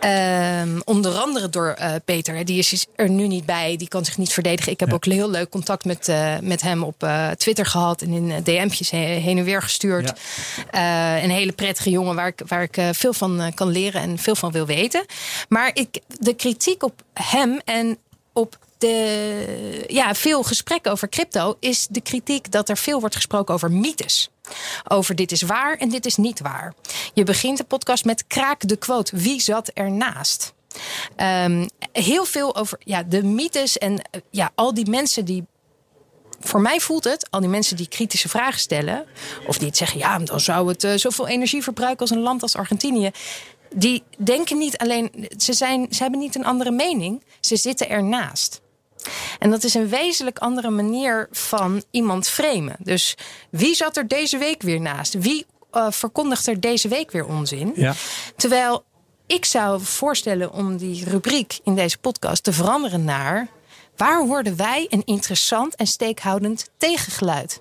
Um, onder andere door uh, Peter. Die is er nu niet bij. Die kan zich niet verdedigen. Ik heb ja. ook heel leuk contact met, uh, met hem op Twitter gehad. En in DM'tjes heen en weer gestuurd. Ja. een hele prettige jongen waar ik, waar ik veel van kan leren. En veel van wil weten. Maar ik, de kritiek op hem en op de, ja, veel gesprekken over crypto is de kritiek dat er veel wordt gesproken over mythes. Over dit is waar en dit is niet waar. Je begint de podcast met kraak de quote. Wie zat ernaast? Um, heel veel over ja, de mythes en ja, al die mensen die voor mij voelt het, al die mensen die kritische vragen stellen, of die het zeggen, ja, dan zou het uh, zoveel energie verbruiken als een land als Argentinië die denken niet alleen, ze, zijn, ze hebben niet een andere mening, ze zitten ernaast. En dat is een wezenlijk andere manier van iemand framen. Dus wie zat er deze week weer naast? Wie uh, verkondigt er deze week weer onzin? Ja. Terwijl ik zou voorstellen om die rubriek in deze podcast te veranderen naar waar hoorden wij een interessant en steekhoudend tegengeluid?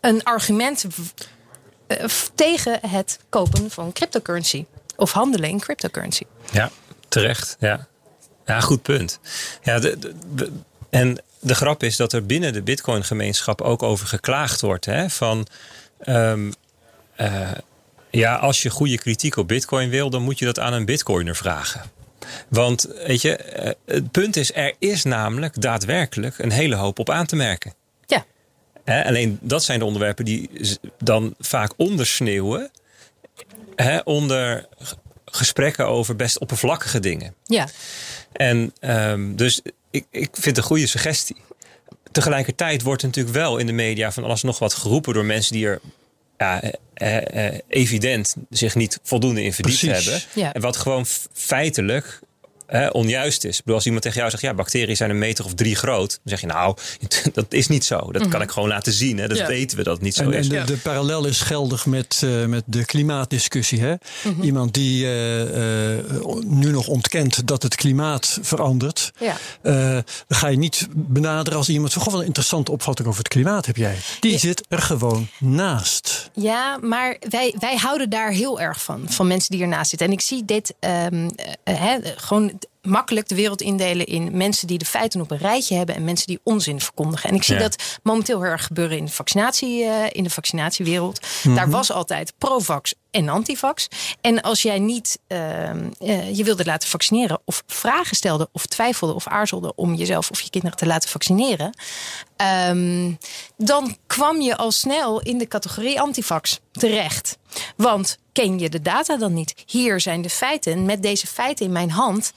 Een argument uh, tegen het kopen van cryptocurrency of handelen in cryptocurrency. Ja, terecht. Ja, ja goed punt. Ja, de, de, en de grap is dat er binnen de Bitcoin-gemeenschap ook over geklaagd wordt. Hè, van um, uh, ja, als je goede kritiek op Bitcoin wil, dan moet je dat aan een Bitcoiner vragen. Want weet je, eh, het punt is, er is namelijk daadwerkelijk een hele hoop op aan te merken. Ja. alleen dat zijn de onderwerpen die dan vaak ondersneeuwen hè, onder gesprekken over best oppervlakkige dingen. Ja. En um, dus ik, ik vind het een goede suggestie. Tegelijkertijd wordt natuurlijk wel in de media van alles nog wat geroepen door mensen die er ja, eh, eh, evident zich niet voldoende in verdiept hebben. Ja. En wat gewoon feitelijk onjuist is. Ik bedoel, als iemand tegen jou zegt, ja, bacteriën zijn een meter of drie groot, dan zeg je nou, [LAUGHS] dat is niet zo. Dat kan ik gewoon laten zien. Hè. Dat weten we dat het niet zo en, is. En de, de, parallel is geldig met, uh, met de klimaatdiscussie. Hè? Mhm. Iemand die uh, uh, nu nog ontkent dat het klimaat verandert, ja. dan ga je niet benaderen als iemand van, goh, wel een interessante opvatting over het klimaat heb jij. Die ja. zit er gewoon naast. Ja, maar wij, wij houden daar heel erg van, van mensen die ernaast zitten. En ik zie dit um, gewoon makkelijk de wereld indelen in mensen die de feiten op een rijtje hebben en mensen die onzin verkondigen. En ik zie ja. dat momenteel heel erg gebeuren in de, vaccinatie, uh, in de vaccinatiewereld. Mm -hmm. Daar was altijd pro-vax en antivax. En als jij niet uh, uh, je wilde laten vaccineren of vragen stelde of twijfelde of aarzelde om jezelf of je kinderen te laten vaccineren, um, dan kwam je al snel in de categorie antivax terecht. Want ken je de data dan niet? Hier zijn de feiten. Met deze feiten in mijn hand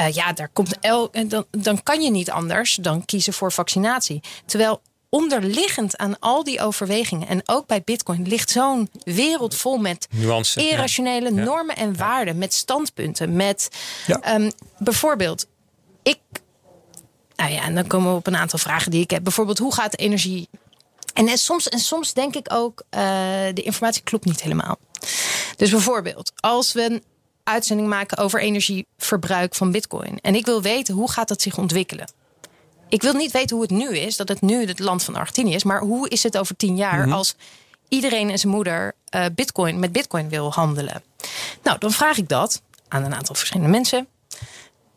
uh, ja, daar komt el, dan, dan kan je niet anders dan kiezen voor vaccinatie. Terwijl onderliggend aan al die overwegingen en ook bij Bitcoin ligt zo'n wereld vol met Nuance, irrationele ja. normen en waarden, met standpunten, met Ja. um, bijvoorbeeld, ik. Nou ja, en dan komen we op een aantal vragen die ik heb. Bijvoorbeeld, hoe gaat energie. En, en, soms, en soms denk ik ook, uh, de informatie klopt niet helemaal. Dus bijvoorbeeld, als we een uitzending maken over energieverbruik van Bitcoin. En ik wil weten hoe gaat dat zich ontwikkelen. Ik wil niet weten hoe het nu is, dat het nu het land van Argentinië is, maar hoe is het over tien jaar mm -hmm. als iedereen en zijn moeder uh, Bitcoin met Bitcoin wil handelen? Nou, dan vraag ik dat aan een aantal verschillende mensen.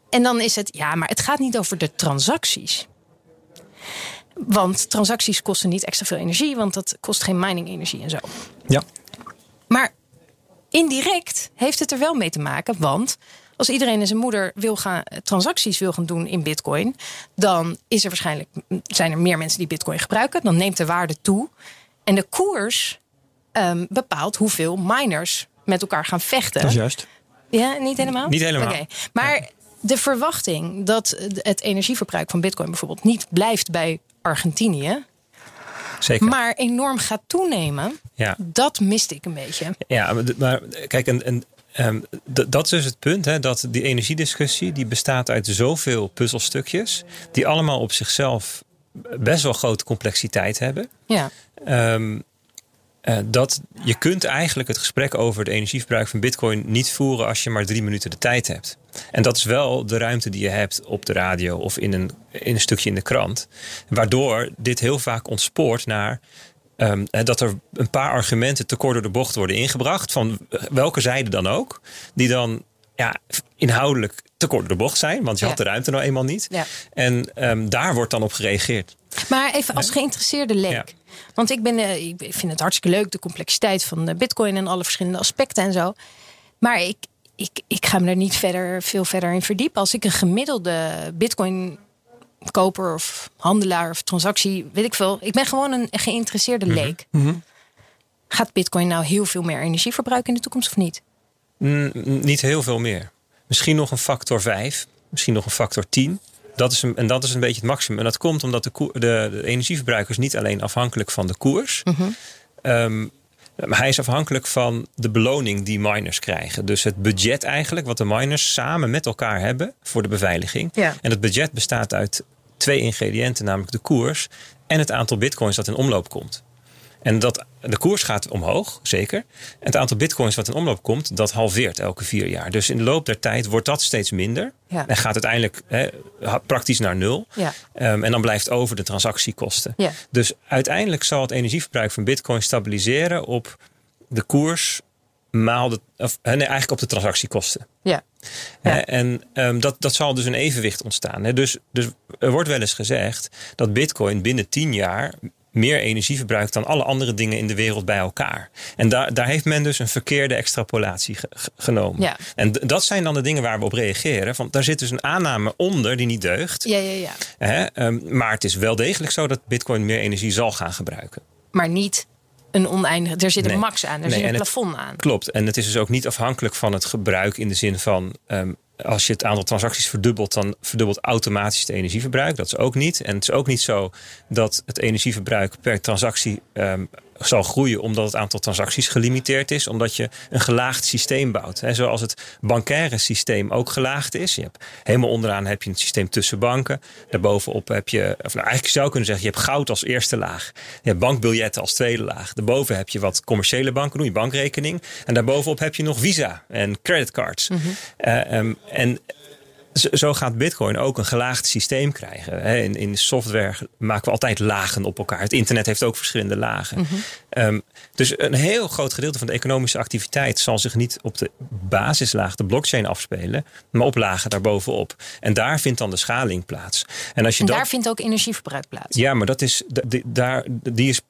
En dan is het, ja, maar het gaat niet over de transacties. Want transacties kosten niet extra veel energie, want dat kost geen mining energie en zo. Ja. Maar indirect heeft het er wel mee te maken. Want als iedereen en zijn moeder wil gaan, transacties wil gaan doen in bitcoin, dan is er waarschijnlijk, zijn er meer mensen die bitcoin gebruiken. Dan neemt de waarde toe. En de koers um, bepaalt hoeveel miners met elkaar gaan vechten. Dat is juist. Ja, niet helemaal? Niet helemaal. Okay. Maar de verwachting dat het energieverbruik van bitcoin bijvoorbeeld niet blijft bij Argentinië. Zeker. Maar enorm gaat toenemen. Ja. Dat miste ik een beetje. Ja, maar, maar kijk, en, en um, dat is dus het punt. Hè, dat die energiediscussie die bestaat uit zoveel puzzelstukjes. Die allemaal op zichzelf best wel grote complexiteit hebben. Ja. Um, uh, dat je kunt eigenlijk het gesprek over het energieverbruik van bitcoin niet voeren als je maar drie minuten de tijd hebt. En dat is wel de ruimte die je hebt op de radio of in een, in een stukje in de krant. Waardoor dit heel vaak ontspoort naar um, dat er een paar argumenten te kort door de bocht worden ingebracht. Van welke zijde dan ook. Die dan ja, inhoudelijk te kort door de bocht zijn. Want je ja. had de ruimte nou eenmaal niet. Ja. En um, daar wordt dan op gereageerd. Maar even als geïnteresseerde leek. Want ik, ben, uh, ik vind het hartstikke leuk, de complexiteit van de bitcoin en alle verschillende aspecten en zo. Maar ik, ik, ik ga me er niet verder, veel verder in verdiepen. Als ik een gemiddelde bitcoin koper of handelaar of transactie, weet ik veel. Ik ben gewoon een geïnteresseerde Mhm. leek. Mm -hmm. Gaat bitcoin nou heel veel meer energie verbruiken in de toekomst of niet? Mm, niet heel veel meer. Misschien nog een factor 5, misschien nog een factor 10. Dat is een, en dat is een beetje het maximum. En dat komt omdat de, de, de energieverbruik is niet alleen afhankelijk van de koers. Mhm. Mm -hmm. um, maar hij is afhankelijk van de beloning die miners krijgen. Dus het budget eigenlijk wat de miners samen met elkaar hebben voor de beveiliging. Ja. En het budget bestaat uit twee ingrediënten, namelijk de koers en het aantal bitcoins dat in omloop komt. En dat, de koers gaat omhoog, zeker. En het aantal bitcoins wat in omloop komt, dat halveert elke vier jaar. Dus in de loop der tijd wordt dat steeds minder. Ja. En gaat uiteindelijk he, praktisch naar nul. Ja. Um, en dan blijft over de transactiekosten. Ja. Dus uiteindelijk zal het energieverbruik van bitcoin stabiliseren op de koers maal de, of, nee, eigenlijk op de transactiekosten. Ja. ja. En um, dat, dat zal dus een evenwicht ontstaan. Dus, dus er wordt wel eens gezegd dat bitcoin binnen tien jaar meer energie verbruikt dan alle andere dingen in de wereld bij elkaar. En daar, daar heeft men dus een verkeerde extrapolatie ge genomen. Ja. En dat zijn dan de dingen waar we op reageren. Want daar zit dus een aanname onder die niet deugt. Ja, ja, ja. Hè? Um, maar het is wel degelijk zo dat bitcoin meer energie zal gaan gebruiken. Maar niet een oneindige. Er zit nee. een max aan, er nee, zit een plafond het, aan. Klopt. En het is dus ook niet afhankelijk van het gebruik in de zin van. Um, als je het aantal transacties verdubbelt, dan verdubbelt automatisch het energieverbruik. Dat is ook niet. En het is ook niet zo dat het energieverbruik per transactie um, zal groeien omdat het aantal transacties gelimiteerd is. Omdat je een gelaagd systeem bouwt. Hè, zoals het bankaire systeem ook gelaagd is. Je hebt, helemaal onderaan heb je een systeem tussen banken. Daarbovenop heb je, of nou eigenlijk zou je kunnen zeggen, je hebt goud als eerste laag. Je hebt bankbiljetten als tweede laag. Daarboven heb je wat commerciële banken doen, je bankrekening. En daarbovenop heb je nog Visa en creditcards. Mhm. Eh, ehm, en zo gaat Bitcoin ook een gelaagd systeem krijgen. In, in software maken we altijd lagen op elkaar. Het internet heeft ook verschillende lagen. Mhm. Ehm, dus een heel groot gedeelte van de economische activiteit zal zich niet op de basislaag, de blockchain, afspelen, maar op lagen daarbovenop. En daar vindt dan de schaling plaats. En, als je en daar vindt ook energieverbruik plaats. Ja, maar dat is, die, daar, die is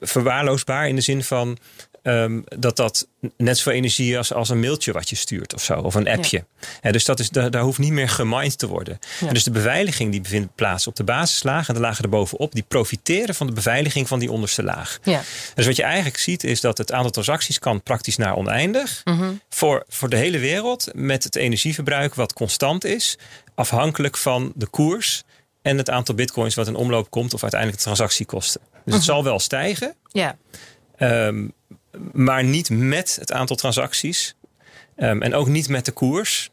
verwaarloosbaar in de zin van Um, dat dat net zoveel energie is als, een mailtje wat je stuurt of zo, of een appje. Ja. dus dat is, daar, daar, hoeft niet meer gemined te worden. En dus de beveiliging die bevindt plaats op de basislaag en de lagen erbovenop, die profiteren van de beveiliging van die onderste laag. Ja. Dus wat je eigenlijk ziet is dat het aantal transacties kan praktisch naar oneindig mhm. voor, voor de hele wereld met het energieverbruik wat constant is, afhankelijk van de koers en het aantal bitcoins wat in omloop komt of uiteindelijk de transactiekosten. Dus het mhm. zal wel stijgen. Ja. Um, maar niet met het aantal transacties. Um, en ook niet met de koers.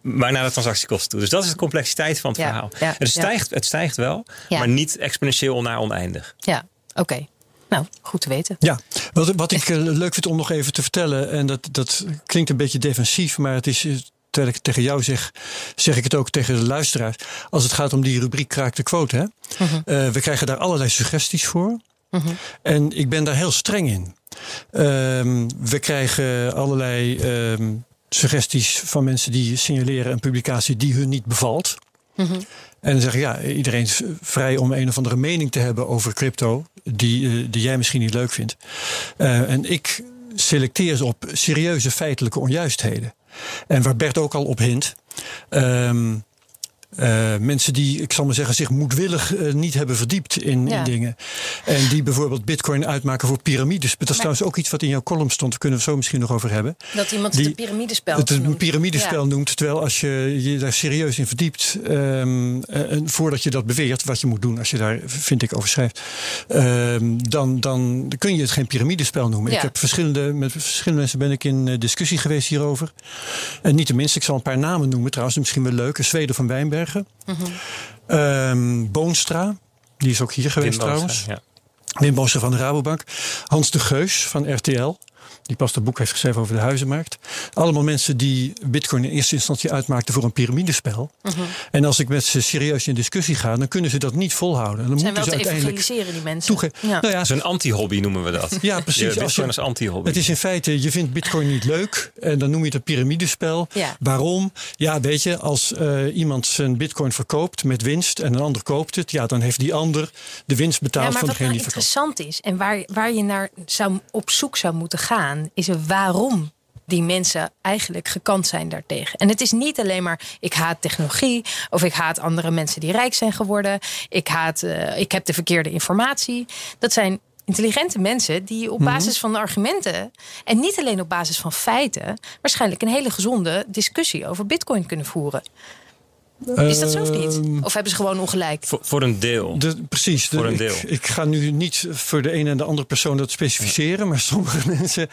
Maar naar de transactiekosten toe. Dus dat is de complexiteit van het verhaal. Ja, het, stijgt, het stijgt wel, maar niet exponentieel naar oneindig. Ja, oké. Nou, goed te weten. Ja, wat, wat ik eh, leuk vind om nog even te vertellen, en dat, dat klinkt een beetje defensief, maar het is, terwijl ik het tegen jou zeg, zeg ik het ook tegen de luisteraars. Als het gaat om die rubriek kraak de quote, hè? Mhm. Uh, we krijgen daar allerlei suggesties voor. Mhm. En ik ben daar heel streng in. Um, we krijgen allerlei um, suggesties van mensen die signaleren een publicatie die hun niet bevalt. Mm En dan zeggen ja, iedereen is vrij om een of andere mening te hebben over crypto, die, uh, die jij misschien niet leuk vindt. Uh, en ik selecteer ze op serieuze feitelijke onjuistheden. En waar Bert ook al op hint. Um, uh, mensen die, ik zal maar zeggen, zich moedwillig uh, niet hebben verdiept in, ja. in, dingen. En die bijvoorbeeld bitcoin uitmaken voor piramides. Dat is trouwens ook iets wat in jouw column stond. Daar kunnen we zo misschien nog over hebben. Dat iemand die, het een piramidespel Het een piramidespel ja. noemt. Terwijl als je je daar serieus in verdiept. Um, en voordat je dat beweert, wat je moet doen als je daar, vind ik, over schrijft. Um, dan, dan kun je het geen piramidespel noemen. Ja. Ik heb verschillende, met verschillende mensen ben ik in discussie geweest hierover. En niet tenminste, ik zal een paar namen noemen trouwens. Misschien wel leuk. Zweden van Wijnberg. Mm -hmm. um, Boonstra, die is ook hier geweest Wim trouwens. Boonstra, ja. Wim Boonstra van de Rabobank. Hans de Geus van RTL. Die pas het boek heeft geschreven over de huizenmarkt. Allemaal mensen die bitcoin in eerste instantie uitmaakten voor een piramidespel. -hmm. En als ik met ze serieus in discussie ga, dan kunnen ze dat niet volhouden. En dan zijn moeten wel ze te uiteindelijk evangeliseren die mensen. toege- Ja. Nou ja, een anti-hobby noemen we dat. [LAUGHS] ja, precies. Ja, Als bitcoin anti-hobby. het is in feite, je vindt bitcoin niet leuk en dan noem je het een piramidespel. Ja. Waarom? Ja, weet je, als eh, iemand zijn bitcoin verkoopt met winst en een ander koopt het, ja, dan heeft die ander de winst betaald van wat degene nou die verkoopt. interessant is en waar, waar je naar zou, op zoek zou moeten gaan, is er waarom die mensen eigenlijk gekant zijn daartegen. En het is niet alleen maar ik haat technologie of ik haat andere mensen die rijk zijn geworden. Ik haat, uh, ik heb de verkeerde informatie. Dat zijn intelligente mensen die op basis van argumenten en niet alleen op basis van feiten waarschijnlijk een hele gezonde discussie over Bitcoin kunnen voeren. Is dat zo of niet? Ehm, Of hebben ze gewoon ongelijk? Voor, voor een deel. De, precies. de- Voor een ik- deel. Ik, ga nu niet voor de ene en de andere persoon dat specificeren, maar sommige [LAUGHS] mensen.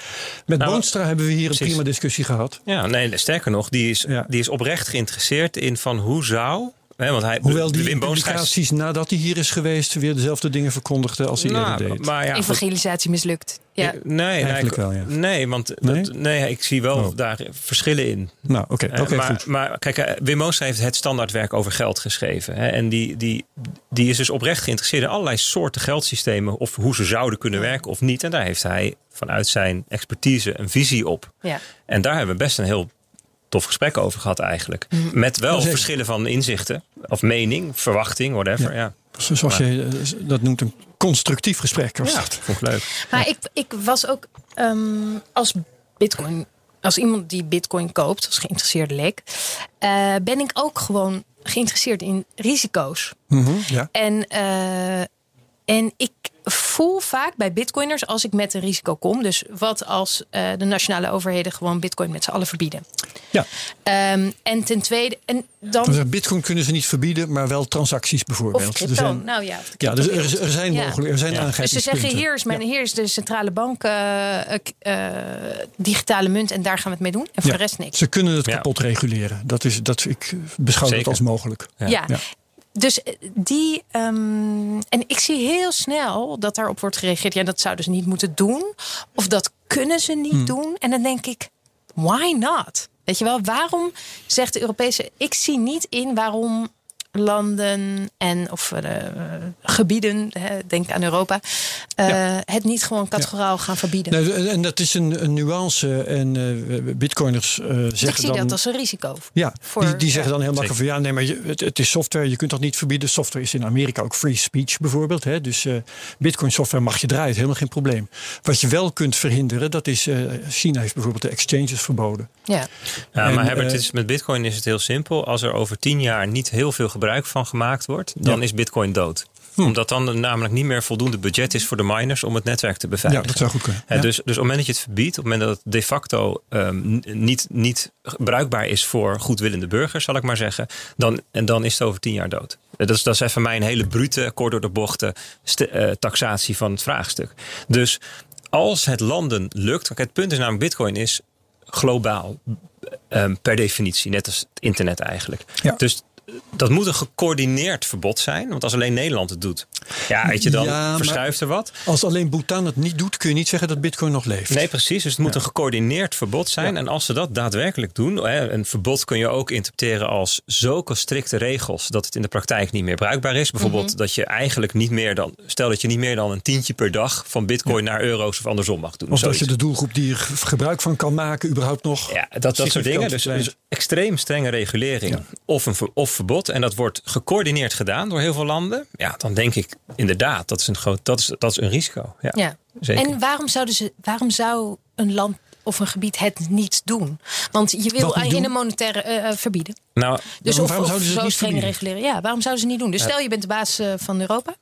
Met Nou, Boonstra hebben we hier precies. een prima discussie gehad. Ja, nee, sterker nog, die is, Ja. die is oprecht geïnteresseerd in van hoe zou. Hè, want hij, Hoewel die Wim publicaties nadat hij hier is geweest weer dezelfde dingen verkondigde als hij Nou, eerder deed. maar ja, goed. Evangelisatie mislukt. Ja. Nee, nee, Eigenlijk ik- wel, ja. nee, want Nee? Dat, nee, ik zie wel Oh. daar verschillen in. Nou, oké, Eh, oké, maar, goed. maar kijk, eh, Wim heeft het standaardwerk over geld geschreven. Hè, en die, die, die is dus oprecht geïnteresseerd in allerlei soorten geldsystemen. Of hoe ze zouden kunnen werken of niet. En daar heeft hij vanuit zijn expertise een visie op. Ja. En daar hebben we best een heel tof gesprek over gehad eigenlijk. Mhm. Met wel zeker. verschillen van inzichten. Of mening, verwachting, whatever. Ja, ja. Zoals je eh, dat noemt, een constructief gesprek. Was dat. vond ik leuk. Maar ik, ik was ook ehm, als Bitcoin, als iemand die Bitcoin koopt, als geïnteresseerde leek, eh, ben ik ook gewoon geïnteresseerd in risico's. Mhm, ja. En, eh, En ik voel vaak bij bitcoiners als ik met een risico kom. Dus wat als uh, de nationale overheden gewoon bitcoin met z'n allen verbieden? Ja. Um, en ten tweede. En dan... Bitcoin kunnen ze niet verbieden, maar wel transacties bijvoorbeeld. Of crypto. Zijn, nou ja, ja dus er, er zijn ja. mogelijk, er zijn ja. Dus ze zeggen hier is, mijn, hier is de centrale bank uh, uh, digitale munt en daar gaan we het mee doen. En voor de rest niks. Ze kunnen het kapot reguleren. Dat is, dat, ik beschouw Zeker. het als mogelijk. ja dus eh, die. Um, en ik zie heel snel dat daarop wordt gereageerd. Ja, dat zouden ze niet moeten doen. Of dat kunnen ze niet hmm. doen. En dan denk ik, why not? Weet je wel, waarom zegt de Europese. Ik zie niet in waarom landen en of uh, gebieden, hè, denk aan Europa, uh, het niet gewoon categoraal gaan verbieden. Nee, en dat is een, een nuance. En uh, bitcoiners zeggen Ik zie dan, dat als een risico. Ja, voor, die, die zeggen dan heel makkelijk van ja, nee, maar je, het, het, is software, je kunt dat niet verbieden. Software is in Amerika ook free speech bijvoorbeeld. Hè, dus bitcoin software mag je draaien, helemaal geen probleem. Wat je wel kunt verhinderen, dat is China heeft bijvoorbeeld de exchanges verboden. Ja, ja maar Herbert, is, met bitcoin is het heel simpel. Als er over tien jaar niet heel veel gebruik van gemaakt wordt, dan is Bitcoin dood. Hm. Omdat dan namelijk niet meer voldoende budget is voor de miners om het netwerk te beveiligen. Ja, dat zou goed kunnen. Ja. Dus, dus op het moment dat je het verbiedt, op het moment dat het de facto um, niet, niet bruikbaar is voor goedwillende burgers, zal ik maar zeggen, dan, en dan is het over tien jaar dood. Dat is, dat is even mij een hele brute, kort door de bochten uh, taxatie van het vraagstuk. Dus als het landen lukt, het punt is namelijk, Bitcoin is globaal um, per definitie, net als het internet eigenlijk. Ja. Dus dat moet een gecoördineerd verbod zijn. Want als alleen Nederland het doet, ja, weet je, dan verschuift er wat. Als alleen Bhutan het niet doet, kun je niet zeggen dat Bitcoin nog leeft. Nee, precies. Dus het moet een gecoördineerd verbod zijn. En als ze dat daadwerkelijk doen, een verbod kun je ook interpreteren als zulke strikte regels dat het in de praktijk niet meer bruikbaar is. Bijvoorbeeld mhm. dat je eigenlijk niet meer dan, stel dat je niet meer dan een tientje per dag van Bitcoin naar euro's of andersom mag doen. Of dat je de doelgroep die er gebruik van kan maken, überhaupt nog. Ja, dat, dat soort dingen. Dus, dus, extreem strenge regulering of een of verbod en dat wordt gecoördineerd gedaan door heel veel landen, ja, dan denk ik inderdaad, dat is een, groot, dat is, dat is een risico. Ja, ja. Zeker. En waarom, zouden ze, waarom zou een land of een gebied het niet doen? Want je wil in een monetaire uh, verbieden. Nou, dus of, of zo streng reguleren. Ja, waarom zouden ze niet doen? Dus stel je bent de baas uh, van Europa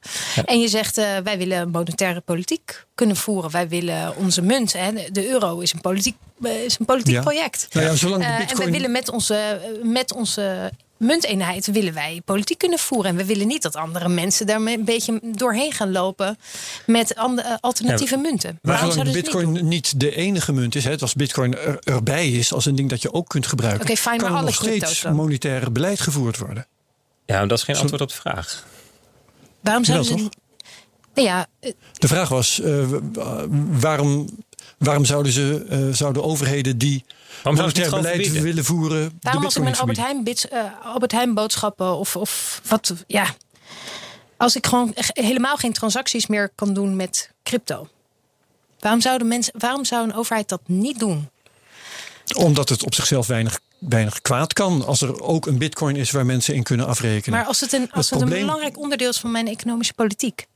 en je zegt wij willen een monetaire politiek kunnen voeren. Wij willen onze munt, hè, de euro is een politiek, is een politiek ja. project. Nou ja, zolang de bitcoin... En wij willen met onze, met onze munteenheid willen wij politiek kunnen voeren. En we willen niet dat andere mensen daar een beetje doorheen gaan lopen met andere, alternatieve munten. Maar zolang bitcoin niet, niet, de enige munt is, hè, als bitcoin er, erbij is als een ding dat je ook kunt gebruiken, okay, fijn, kan er nog steeds monetair beleid gevoerd worden. Ja, dat is geen antwoord op de vraag. Waarom zouden ze niet... ja, eh, de vraag was, uh, waarom, waarom zouden, ze, uh, zouden overheden die Waarom monetair beleid willen voeren. Waarom als ik mijn Albert Heijn, bits, uh, Albert Heijn boodschappen of, of wat, ja. Als ik gewoon helemaal geen transacties meer kan doen met crypto. Waarom, zouden mensen, waarom zou een overheid dat niet doen? Omdat het op zichzelf weinig, weinig kwaad kan. Als er ook een bitcoin is waar mensen in kunnen afrekenen. Maar als het een, als het, het een belangrijk onderdeel is van mijn economische politiek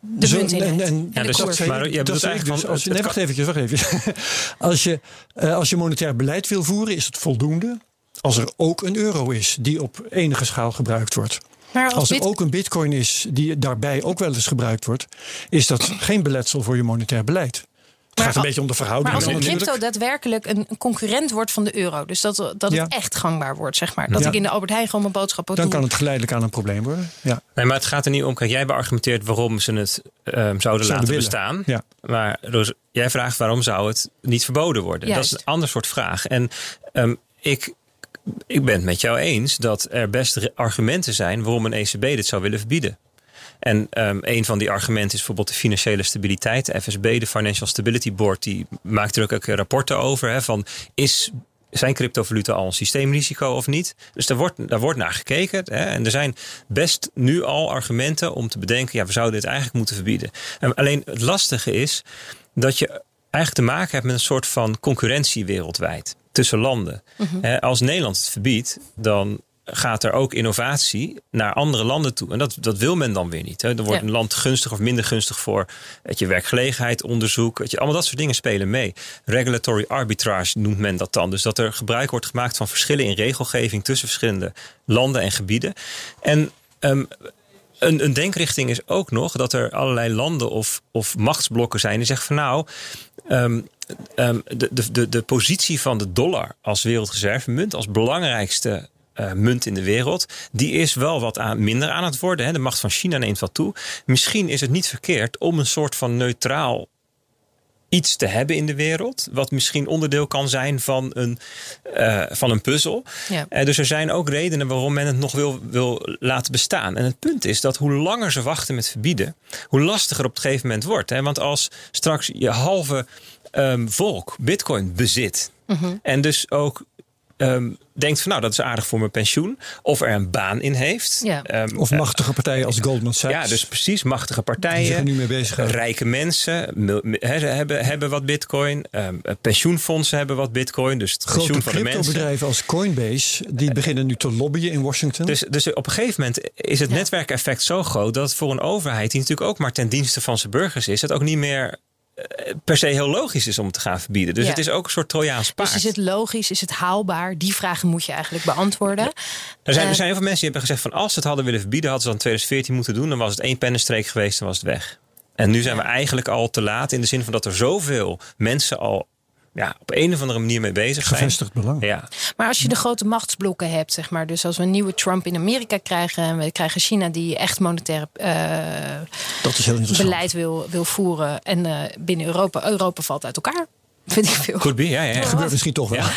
de Zo, en, en, ja, dus maar je dat eigenlijk als je, nee, wacht even, wacht even. [LAUGHS] als, je, uh, als je monetair beleid wil voeren, is het voldoende als er ook een euro is die op enige schaal gebruikt wordt. Maar als, als er ook een bitcoin is die daarbij ook wel eens gebruikt wordt, is dat geen beletsel voor je monetair beleid. Het gaat een beetje om de verhouding. Maar als een crypto daadwerkelijk een concurrent wordt van de euro, dus dat, dat het echt gangbaar wordt, zeg maar. Dat ik in de Albert Heijn gewoon mijn boodschappen Dan kan het geleidelijk aan een probleem worden. Ja. Nee, maar het gaat er niet om. Kijk, jij beargumenteert waarom ze het um, zouden, laten bestaan. Ja. Maar dus, jij vraagt waarom zou het niet verboden worden? Dat is een ander soort vraag. En um, ik, ik ben het met jou eens dat er best argumenten zijn waarom een ECB dit zou willen verbieden. En um, een van die argumenten is bijvoorbeeld de financiële stabiliteit. De FSB, de Financial Stability Board, die maakt er ook rapporten over. Hè, van is zijn cryptovaluta al een systeemrisico of niet? Dus daar wordt, daar wordt naar gekeken. Hè? En er zijn best nu al argumenten om te bedenken: ja, we zouden dit eigenlijk moeten verbieden. En alleen het lastige is dat je eigenlijk te maken hebt met een soort van concurrentie wereldwijd tussen landen. Mhm. Als Nederland het verbiedt, dan gaat er ook innovatie naar andere landen toe. En dat, dat wil men dan weer niet. Hè. Er wordt een land gunstig of minder gunstig voor het je werkgelegenheid, onderzoek. Het je, allemaal dat soort dingen spelen mee. Regulatory arbitrage noemt men dat dan. Dus dat er gebruik wordt gemaakt van verschillen in regelgeving tussen verschillende landen en gebieden. En um, een, een denkrichting is ook nog dat er allerlei landen of, of machtsblokken zijn die zeggen van nou. ehm, ehm, de, de, de, de positie van de dollar als wereldreservemunt, als belangrijkste eh, munt in de wereld, die is wel wat aan, minder aan het worden. Hè. De macht van China neemt wat toe. Misschien is het niet verkeerd om een soort van neutraal iets te hebben in de wereld. Wat misschien onderdeel kan zijn van een, eh, van een puzzel. Ja. Eh, dus er zijn ook redenen waarom men het nog wil, wil laten bestaan. En het punt is dat hoe langer ze wachten met verbieden, hoe lastiger op het gegeven moment wordt. Hè? Want als straks je halve ehm, volk bitcoin bezit. En dus ook ehm, denkt van nou dat is aardig voor mijn pensioen. Of er een baan in heeft. Ja. Ehm, Of eh, machtige partijen als Goldman Sachs. ja, dus precies. Machtige die zich er partijen. nu mee bezighouden. Rijke mensen he, hebben, hebben wat bitcoin. Ehm, pensioenfondsen hebben wat bitcoin. Dus het Grote pensioen van de mensen. cryptobedrijven als Coinbase, die beginnen nu te lobbyen in Washington. Dus, dus op een gegeven moment is het Ja. netwerkeffect zo groot dat voor een overheid, die natuurlijk ook maar ten dienste van zijn burgers is, het ook niet meer eh, per se heel logisch is om te gaan verbieden. Dus Ja. het is ook een soort Trojaans paard. Dus is het logisch? Is het haalbaar? Die vragen moet je eigenlijk beantwoorden. Er zijn, er Eh, zijn heel veel mensen die hebben gezegd van als ze het hadden willen verbieden, hadden ze dan 2014 moeten doen. Dan was het één pennenstreek geweest, dan was het weg. En nu zijn we eigenlijk al te laat in de zin van dat er zoveel mensen al ja, op een of andere manier mee bezig zijn. Gevestigd belang. Ja, Maar als je de grote machtsblokken hebt, zeg maar. Dus als we een nieuwe Trump in Amerika krijgen. En we krijgen China die echt monetair eh, Dat is heel interessant. beleid wil, wil voeren. En eh, binnen Europa, Europa valt uit elkaar. Vind ik veel. could be, ja, ja. ja. Gebeurt misschien toch wel. Ja.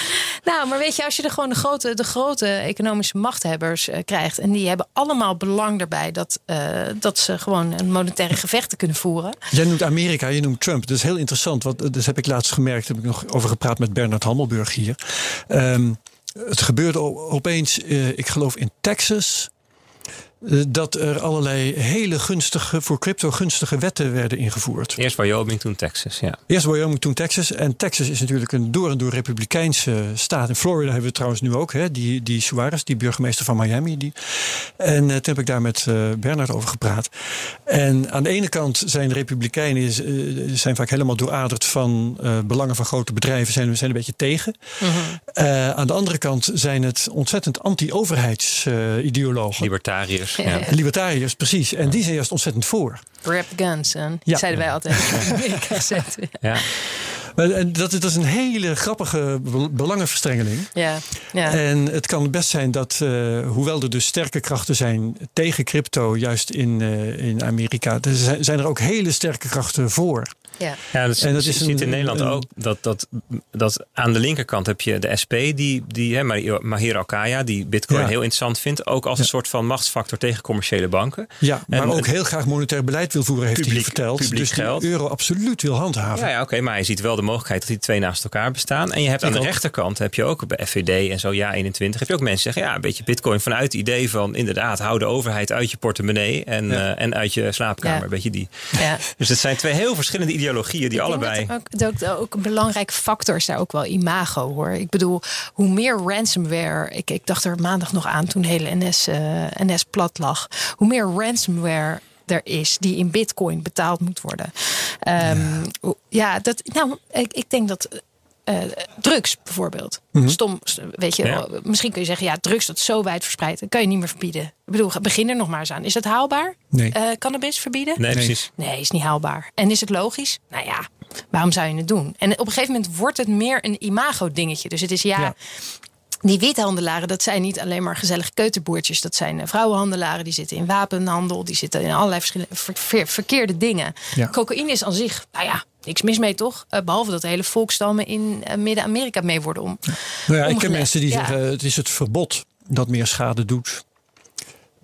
Nou, maar weet je, als je de, gewoon de grote, de grote economische machthebbers eh, krijgt. En die hebben allemaal belang erbij dat, eh, dat ze gewoon een monetaire gevechten kunnen voeren. Jij noemt Amerika, je noemt Trump. Dat is heel interessant. Want, eh, dus heb ik laatst gemerkt, heb ik nog over gepraat met Bernard Hammelburg hier. Ehm, het gebeurde opeens, eh, ik geloof in Texas. Dat er allerlei hele gunstige, voor crypto gunstige wetten werden ingevoerd. Eerst Wyoming, toen Texas. Ja. Eerst Wyoming, toen Texas. En Texas is natuurlijk een door en door republikeinse staat. In Florida hebben we trouwens nu ook. Hè? Die, die Suarez, die burgemeester van Miami. Die. En eh, toen heb ik daar met eh, Bernard over gepraat. En aan de ene kant zijn de republikeinen eh, zijn vaak helemaal dooraderd van eh, belangen van grote bedrijven. Zijn, zijn een beetje tegen. Eh, aan de andere kant zijn het ontzettend anti-overheidsideologen. Libertariërs. Ja. Libertariërs, precies. En die zijn juist ontzettend voor. Grab the guns. En Ja. zeiden wij altijd. [LAUGHS] in Amerika gezet. Ja. Maar, en dat, dat is een hele grappige be- belangenverstrengeling. Ja, ja. En het kan best zijn dat, eh, hoewel er dus sterke krachten zijn tegen crypto, juist in, eh, in Amerika, er zijn, zijn er ook hele sterke krachten voor. Ja. Ja, dat, En dat je ziet een- in Nederland een- ook dat, dat, dat aan de linkerkant heb je de SP, die, die hè, Mahir- Alkaya, die Bitcoin Ja. heel interessant vindt, ook als een soort van machtsfactor tegen commerciële banken. Ja, maar En- ook heel graag monetair beleid wil voeren, heeft Publiek- hij verteld. publiek dus die geld. euro absoluut wil handhaven. Ja, ja oké, maar je ziet wel de mogelijkheid dat die twee naast elkaar bestaan. En je hebt aan de rechterkant, heb je ook bij FVD en zo, ja 21, heb je ook mensen die zeggen, ja, een beetje Bitcoin vanuit het idee van inderdaad, hou de overheid uit je portemonnee en, Ja. eh, en uit je slaapkamer, beetje die. ja. [LAUGHS] Dus het zijn twee heel verschillende ideologieën die Ik allebei. dat ook, dat ook, een belangrijke factor is daar ook wel imago hoor. Ik bedoel, hoe meer ransomware. Ik, ik dacht er maandag nog aan toen de hele NS, eh, NS plat lag. Hoe meer ransomware er is die in bitcoin betaald moet worden. Ehm, hoe- ja. dat, nou, ik, ik denk dat. Eh, drugs bijvoorbeeld. Stom, st- weet je, Ja. misschien kun je zeggen, ja, drugs dat is zo wijd verspreid, dat kan je niet meer verbieden. Ik bedoel, begin er nog maar eens aan. Is dat haalbaar? Nee. Eh, cannabis verbieden? Nee, precies. Nee, is niet haalbaar. En is het logisch? Nou ja, waarom zou je het doen? En op een gegeven moment wordt het meer een imago-dingetje. Dus het is ja. Ja. Die withandelaren, dat zijn niet alleen maar gezellige keuterboertjes. Dat zijn eh, vrouwenhandelaren, die zitten in wapenhandel. Die zitten in allerlei verschillende ver- ver- verkeerde dingen. Ja. Cocaïne is aan zich, nou ja, niks mis mee toch? Eh, behalve dat de hele volkstammen in eh, Midden-Amerika mee worden om. Nou ja, ik ken omgelegd. mensen die Ja. zeggen het is het verbod dat meer schade doet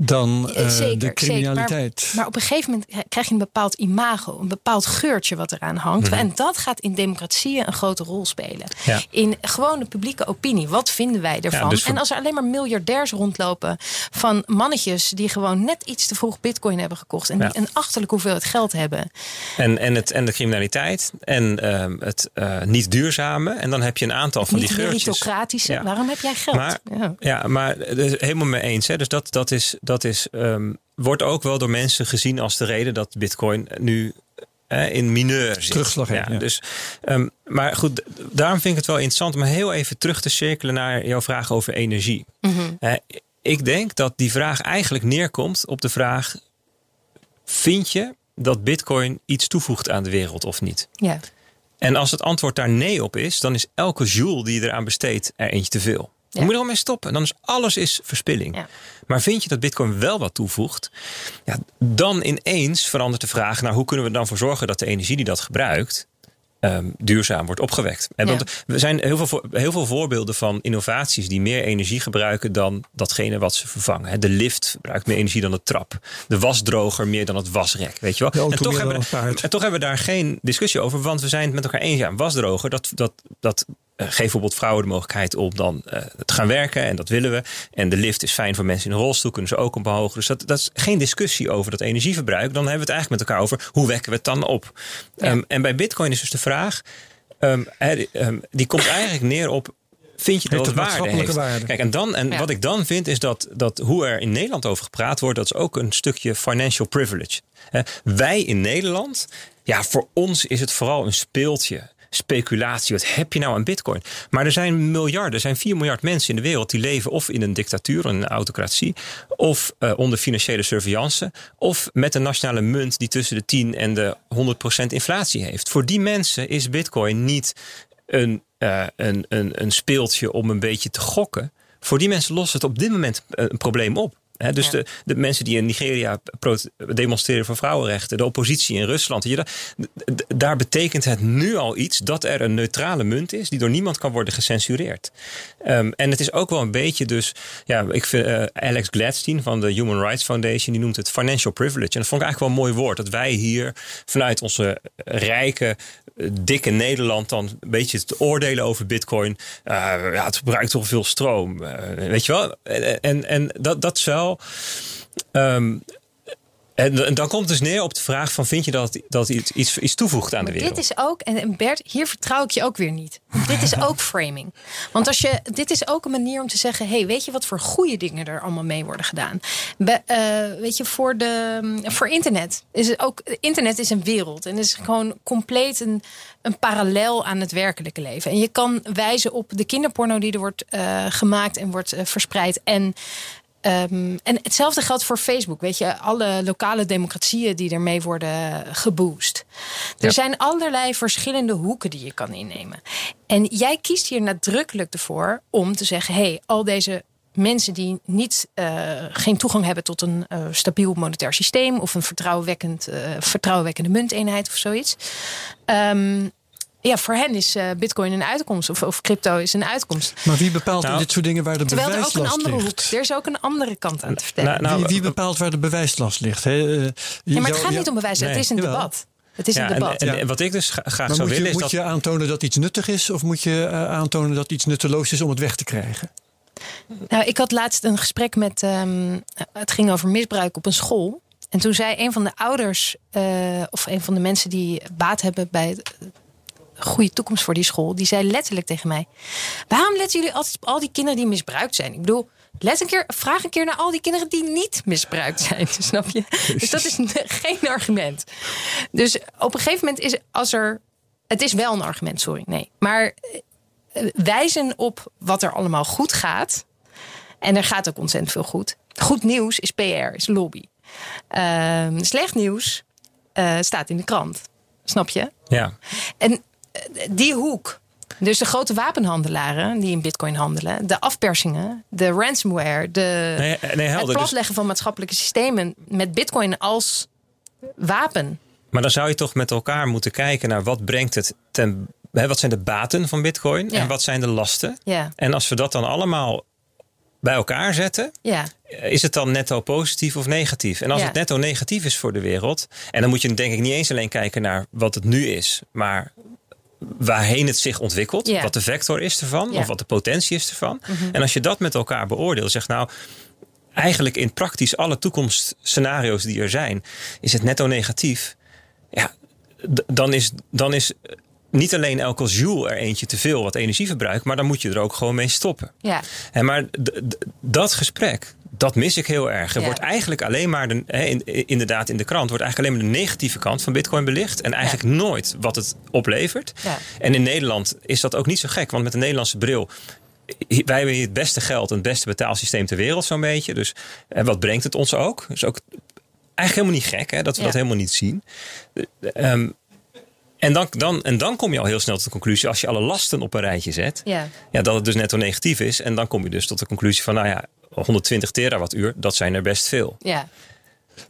dan Eh, eh, zeker, de criminaliteit. Zeker. Maar, maar op een gegeven moment krijg je een bepaald imago, een bepaald geurtje wat eraan hangt. En dat gaat in democratieën een grote rol spelen. Mhm. Ja. In gewone publieke opinie. Wat vinden wij ervan? dus voor- En als er alleen maar miljardairs rondlopen van mannetjes die gewoon net iets te vroeg bitcoin hebben gekocht. En die een achterlijk hoeveelheid geld hebben. En, en, het, en de criminaliteit en ehm, het eh, niet duurzame. En dan heb je een aantal van niet die geurtjes. meritocratische. Waarom heb jij geld? Maar, ja. maar dus helemaal mee eens. Hè. Dus dat, dat, is, dat is, ehm, wordt ook wel door mensen gezien als de reden dat Bitcoin nu eh, in mineur zit. Terugslag heeft, ja. Dus, ehm, maar goed, daarom vind ik het wel interessant om heel even terug te cirkelen naar jouw vraag over energie. Mhm. Ik denk dat die vraag eigenlijk neerkomt op de vraag: vind je dat Bitcoin iets toevoegt aan de wereld of niet? Ja. En als het antwoord daar nee op is, dan is elke joule die je eraan besteedt er eentje te veel. Dan moet je er al mee stoppen. Dan is alles is verspilling. Ja. Maar vind je dat Bitcoin wel wat toevoegt? Ja, dan ineens verandert de vraag: nou, hoe kunnen we er dan voor zorgen dat de energie die dat gebruikt ehm, duurzaam wordt opgewekt. En Ja. want er zijn heel veel, voor- heel veel voorbeelden van innovaties die meer energie gebruiken dan datgene wat ze vervangen. Hè, De lift verbruikt meer energie dan de trap. De wasdroger meer dan het wasrek. Weet je wel? En, toch hebben, en toch hebben we daar geen discussie over, want we zijn het met elkaar eens. Ja, een wasdroger, dat, dat, dat eh, geeft bijvoorbeeld vrouwen de mogelijkheid om dan eh, te gaan werken. En dat willen we. En de lift is fijn voor mensen in een rolstoel, kunnen ze ook omhoog. Dus dat, dat is geen discussie over dat energieverbruik. Dan hebben we het eigenlijk met elkaar over hoe wekken we het dan op. Ja. Ehm, en bij Bitcoin is dus de vraag: ehm, ehm, die komt eigenlijk neer op. Vind je dat het waarde maatschappelijke heeft? waarde? Kijk, en, dan, en Ja. wat ik dan vind is dat, dat hoe er in Nederland over gepraat wordt, dat is ook een stukje financial privilege. Wij in Nederland, ja, voor ons is het vooral een speeltje. Speculatie, wat heb je nou aan bitcoin? Maar er zijn miljarden, er zijn 4 miljard mensen in de wereld die leven of in een dictatuur, een autocratie, of eh, onder financiële surveillance, of met een nationale munt die tussen de 10 en de 100% inflatie heeft. Voor die mensen is bitcoin niet een, eh, een, een, een speeltje om een beetje te gokken. Voor die mensen lost het op dit moment eh, een probleem op. Dus Ja. de, de mensen die in Nigeria demonstreren voor vrouwenrechten, de oppositie in Rusland, je, daar betekent het nu al iets dat er een neutrale munt is die door niemand kan worden gecensureerd. Ehm, en het is ook wel een beetje dus, ja, ik vind eh, Alex Gladstein van de Human Rights Foundation, die noemt het financial privilege. En dat vond ik eigenlijk wel een mooi woord, dat wij hier vanuit onze rijke, eh, dikke Nederland dan een beetje te oordelen over bitcoin. Eh, ja, het gebruikt toch veel stroom, weet je wel. En, en, dat, dat is ehm, en, en dan komt dus neer op de vraag van vind je dat, dat iets, iets, iets toevoegt aan Maar de wereld? dit is ook, en- Bert, hier vertrouw ik je ook weer niet. dit is ook framing. Want als je, dit is ook een manier om te zeggen: hey, weet je wat voor goede dingen er allemaal mee worden gedaan? Be- eh, weet je, voor, de, voor internet is het ook. Internet is een wereld en is gewoon compleet een, een parallel aan het werkelijke leven. En je kan wijzen op de kinderporno die er wordt eh, gemaakt en wordt eh, verspreid. En Ehm, en hetzelfde geldt voor Facebook. Weet je, alle lokale democratieën die ermee worden geboost. Er Ja. zijn allerlei verschillende hoeken die je kan innemen. En jij kiest hier nadrukkelijk ervoor om te zeggen: hé, hey, al deze mensen die niet, eh, geen toegang hebben tot een eh, stabiel monetair systeem of een vertrouwenwekkend, vertrouwenwekkende munteenheid of zoiets. Ehm, ja, voor hen is eh, Bitcoin een uitkomst of, of crypto is een uitkomst. Maar wie bepaalt Nou, in dit soort dingen waar de Terwijl er ook een bewijslast andere hoek, ligt? er is ook een andere kant aan te vertellen. Nou, nou, wie, wie bepaalt waar de bewijslast ligt? Hè? Eh, Ja, maar het jou- gaat niet om bewijs. Nee. Het is een Jawel. debat. Het is Ja, een en, debat. en, wat ik dus gra- graag Maar zou moet, je, willen is moet dat... je aantonen dat iets nuttig is of moet je eh, aantonen dat iets nutteloos is om het weg te krijgen? Nou, ik had laatst een gesprek met. ehm, het ging over misbruik op een school. En toen zei een van de ouders, eh, of een van de mensen die baat hebben bij goede toekomst voor die school, die zei letterlijk tegen mij: Waarom letten jullie altijd op al die kinderen die misbruikt zijn? Ik bedoel, let een keer, vraag een keer naar al die kinderen die niet misbruikt zijn. [LAUGHS] Snap je? Dus dat is geen argument. Dus op een gegeven moment is als er. Het is wel een argument, sorry. Nee. Maar eh, wijzen op wat er allemaal goed gaat. En er gaat ook ontzettend veel goed. Goed nieuws is PR, is lobby. Ehm, slecht nieuws eh, staat in de krant. Snap je? Ja, En die hoek. Dus de grote wapenhandelaren die in bitcoin handelen. De afpersingen. De ransomware. De, nee, nee het. Dus, platleggen van maatschappelijke systemen. Met bitcoin als wapen. maar dan zou je toch met elkaar moeten kijken naar wat brengt het ten... Hè, wat zijn de baten van bitcoin Ja. en wat zijn de lasten? Ja, En als we dat dan allemaal bij elkaar zetten, ja. is het dan netto positief of negatief? En als Ja. het netto negatief is voor de wereld, en dan moet je denk ik niet eens alleen kijken naar wat het nu is, maar waarheen het zich ontwikkelt, wat de vector is ervan, of wat de potentie is ervan. Mhm. En als je dat met elkaar beoordeelt, zegt nou, eigenlijk in praktisch alle toekomstscenario's die er zijn, is het netto negatief. Ja, dan is, dan is niet alleen elke joule er eentje te veel wat energie verbruikt, maar dan moet je er ook gewoon mee stoppen. ja. En maar dat gesprek, dat mis ik heel erg. Er Ja. wordt eigenlijk alleen maar, de, in, inderdaad in de krant, wordt eigenlijk alleen maar de negatieve kant van Bitcoin belicht. En eigenlijk nooit wat het oplevert. Ja. En in Nederland is dat ook niet zo gek, want met een Nederlandse bril. Wij hebben hier het beste geld en het beste betaalsysteem ter wereld, zo'n beetje. Dus eh, wat brengt het ons ook? Dus ook eigenlijk helemaal niet gek hè, dat we dat helemaal niet zien. Ehm, en, dan, dan, en dan kom je al heel snel tot de conclusie, als je alle lasten op een rijtje zet, Ja. ja, dat het dus netto negatief is. En dan kom je dus tot de conclusie van, nou ja, 120 terawattuur, dat zijn er best veel. Ja.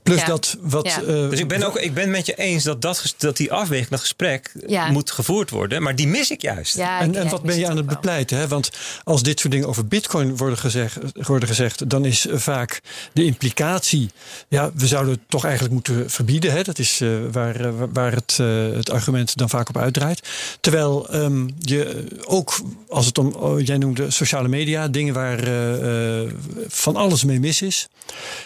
Plus Ja. dat wat. Ja. eh, Dus ik ben ook ik ben met je eens dat, dat, dat die afweging, dat gesprek Ja. moet gevoerd worden. Maar die mis ik juist. Ja, En, en wat ben je aan het bepleiten? Hè? Want als dit soort dingen over bitcoin worden gezegd, worden gezegd dan is vaak de implicatie... ja, we zouden het toch eigenlijk moeten verbieden. Hè? Dat is eh, waar, eh, waar het, eh, het argument dan vaak op uitdraait. Terwijl ehm, je ook, als het om, oh, jij noemde sociale media... dingen waar eh, eh, van alles mee mis is...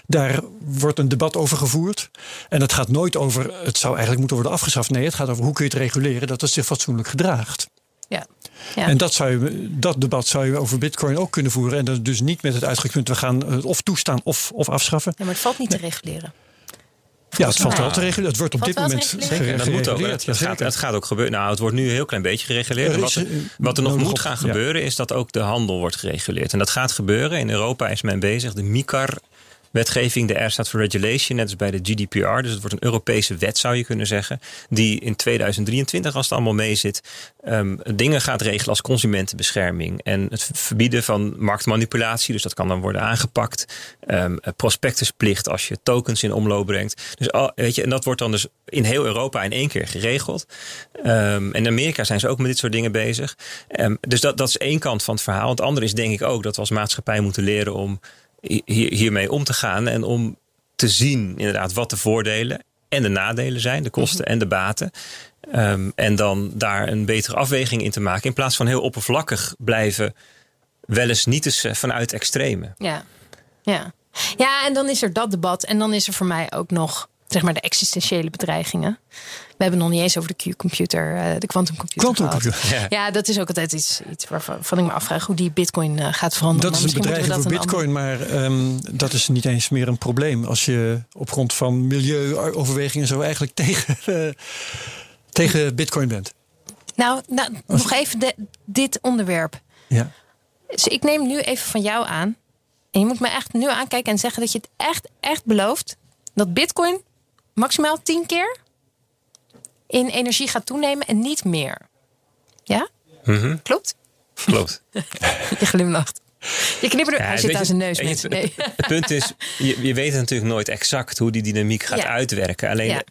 daar wordt een debat over gevoerd. En het gaat nooit over, het zou eigenlijk moeten worden afgeschaft. Nee, het gaat over hoe kun je het reguleren dat het zich fatsoenlijk gedraagt. Ja. Ja. En dat, zou je, dat debat zou je over Bitcoin ook kunnen voeren. En dat dus niet met het uitgangspunt: we gaan het of toestaan of, of afschaffen. Ja, maar het valt niet te reguleren. Ja, het valt wel te reguleren. Het wordt op dit moment reguleren? gere- En dat moet ook. gereguleerd. Het, het, gaat, het gaat ook gebeuren. Nou, het wordt nu een heel klein beetje gereguleerd. Er wat, er, eh, wat er nog moet op, gaan ja. gebeuren is dat ook de handel wordt gereguleerd. En dat gaat gebeuren. In Europa is men bezig. De MICAR wetgeving, de R staat voor regulation, net als bij de GDPR. Dus het wordt een Europese wet zou je kunnen zeggen. Die in 2023, als het allemaal mee zit, ehm, dingen gaat regelen als consumentenbescherming. En het verbieden van marktmanipulatie. Dus dat kan dan worden aangepakt. Ehm, prospectusplicht als je tokens in omloop brengt. Dus al, weet je, en dat wordt dan dus in heel Europa in één keer geregeld. Ehm, en in Amerika zijn ze ook met dit soort dingen bezig. Dus dat, dat is één kant van het verhaal. Het andere is denk ik ook dat we als maatschappij moeten leren om hier, hiermee om te gaan. En om te zien inderdaad wat de voordelen en de nadelen zijn. De kosten en de baten. Ehm, en dan daar een betere afweging in te maken. In plaats van heel oppervlakkig blijven wel eens niet eens eh, vanuit extreme. Ja. Ja. ja, en dan is er dat debat. En dan is er voor mij ook nog zeg maar de existentiële bedreigingen. We hebben nog niet eens over de Q-computer, eh, de quantumcomputer. Quantumcomputer. Ja. Dat is ook altijd iets, iets waarvan ik me afvraag hoe die Bitcoin eh, gaat veranderen. Dat is een bedreiging voor Bitcoin, maar ehm, dat is niet eens meer een probleem. Als je op grond van milieuoverwegingen zo eigenlijk tegen, eh, tegen Bitcoin bent. Nou, nou nog even de- dit onderwerp. Ja. Dus ik neem nu even van jou aan. En je moet me echt nu aankijken en zeggen dat je het echt, echt belooft. Dat Bitcoin maximaal 10 keer in energie gaat toenemen en niet meer. Ja? Mhm. Klopt? Klopt. [LAUGHS] Je glimlacht. Je knippert er. Ja, Hij zit aan zijn neus. [LAUGHS] Nee. Het punt is, je, je weet natuurlijk nooit exact hoe die dynamiek gaat Ja. uitwerken. Alleen Ja.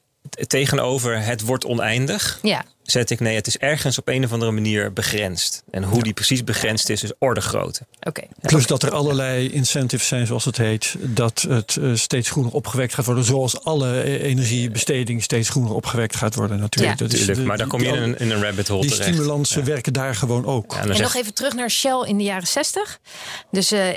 tegenover het wordt oneindig, Ja, zet ik nee, het is ergens op een of andere manier begrensd. En hoe die precies begrensd is, is orde grootte. oké. Plus dat er allerlei incentives zijn, zoals het heet, dat het eh, steeds groener opgewekt gaat worden. Zoals alle eh, energiebesteding steeds groener opgewekt gaat worden natuurlijk. Ja. Dat is de- maar dan kom je in een, in een rabbit hole Die terecht. stimulansen Ja. werken daar gewoon ook. Ja, en En nog even terug naar Shell in de jaren 60. Dus eh,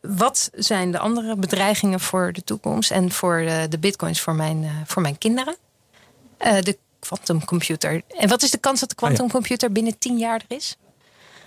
wat zijn de andere bedreigingen voor de toekomst en voor de, de bitcoins voor mijn, voor mijn kinderen? Eh, de quantumcomputer. En wat is de kans dat de Ah, ja. quantumcomputer binnen 10 jaar er is?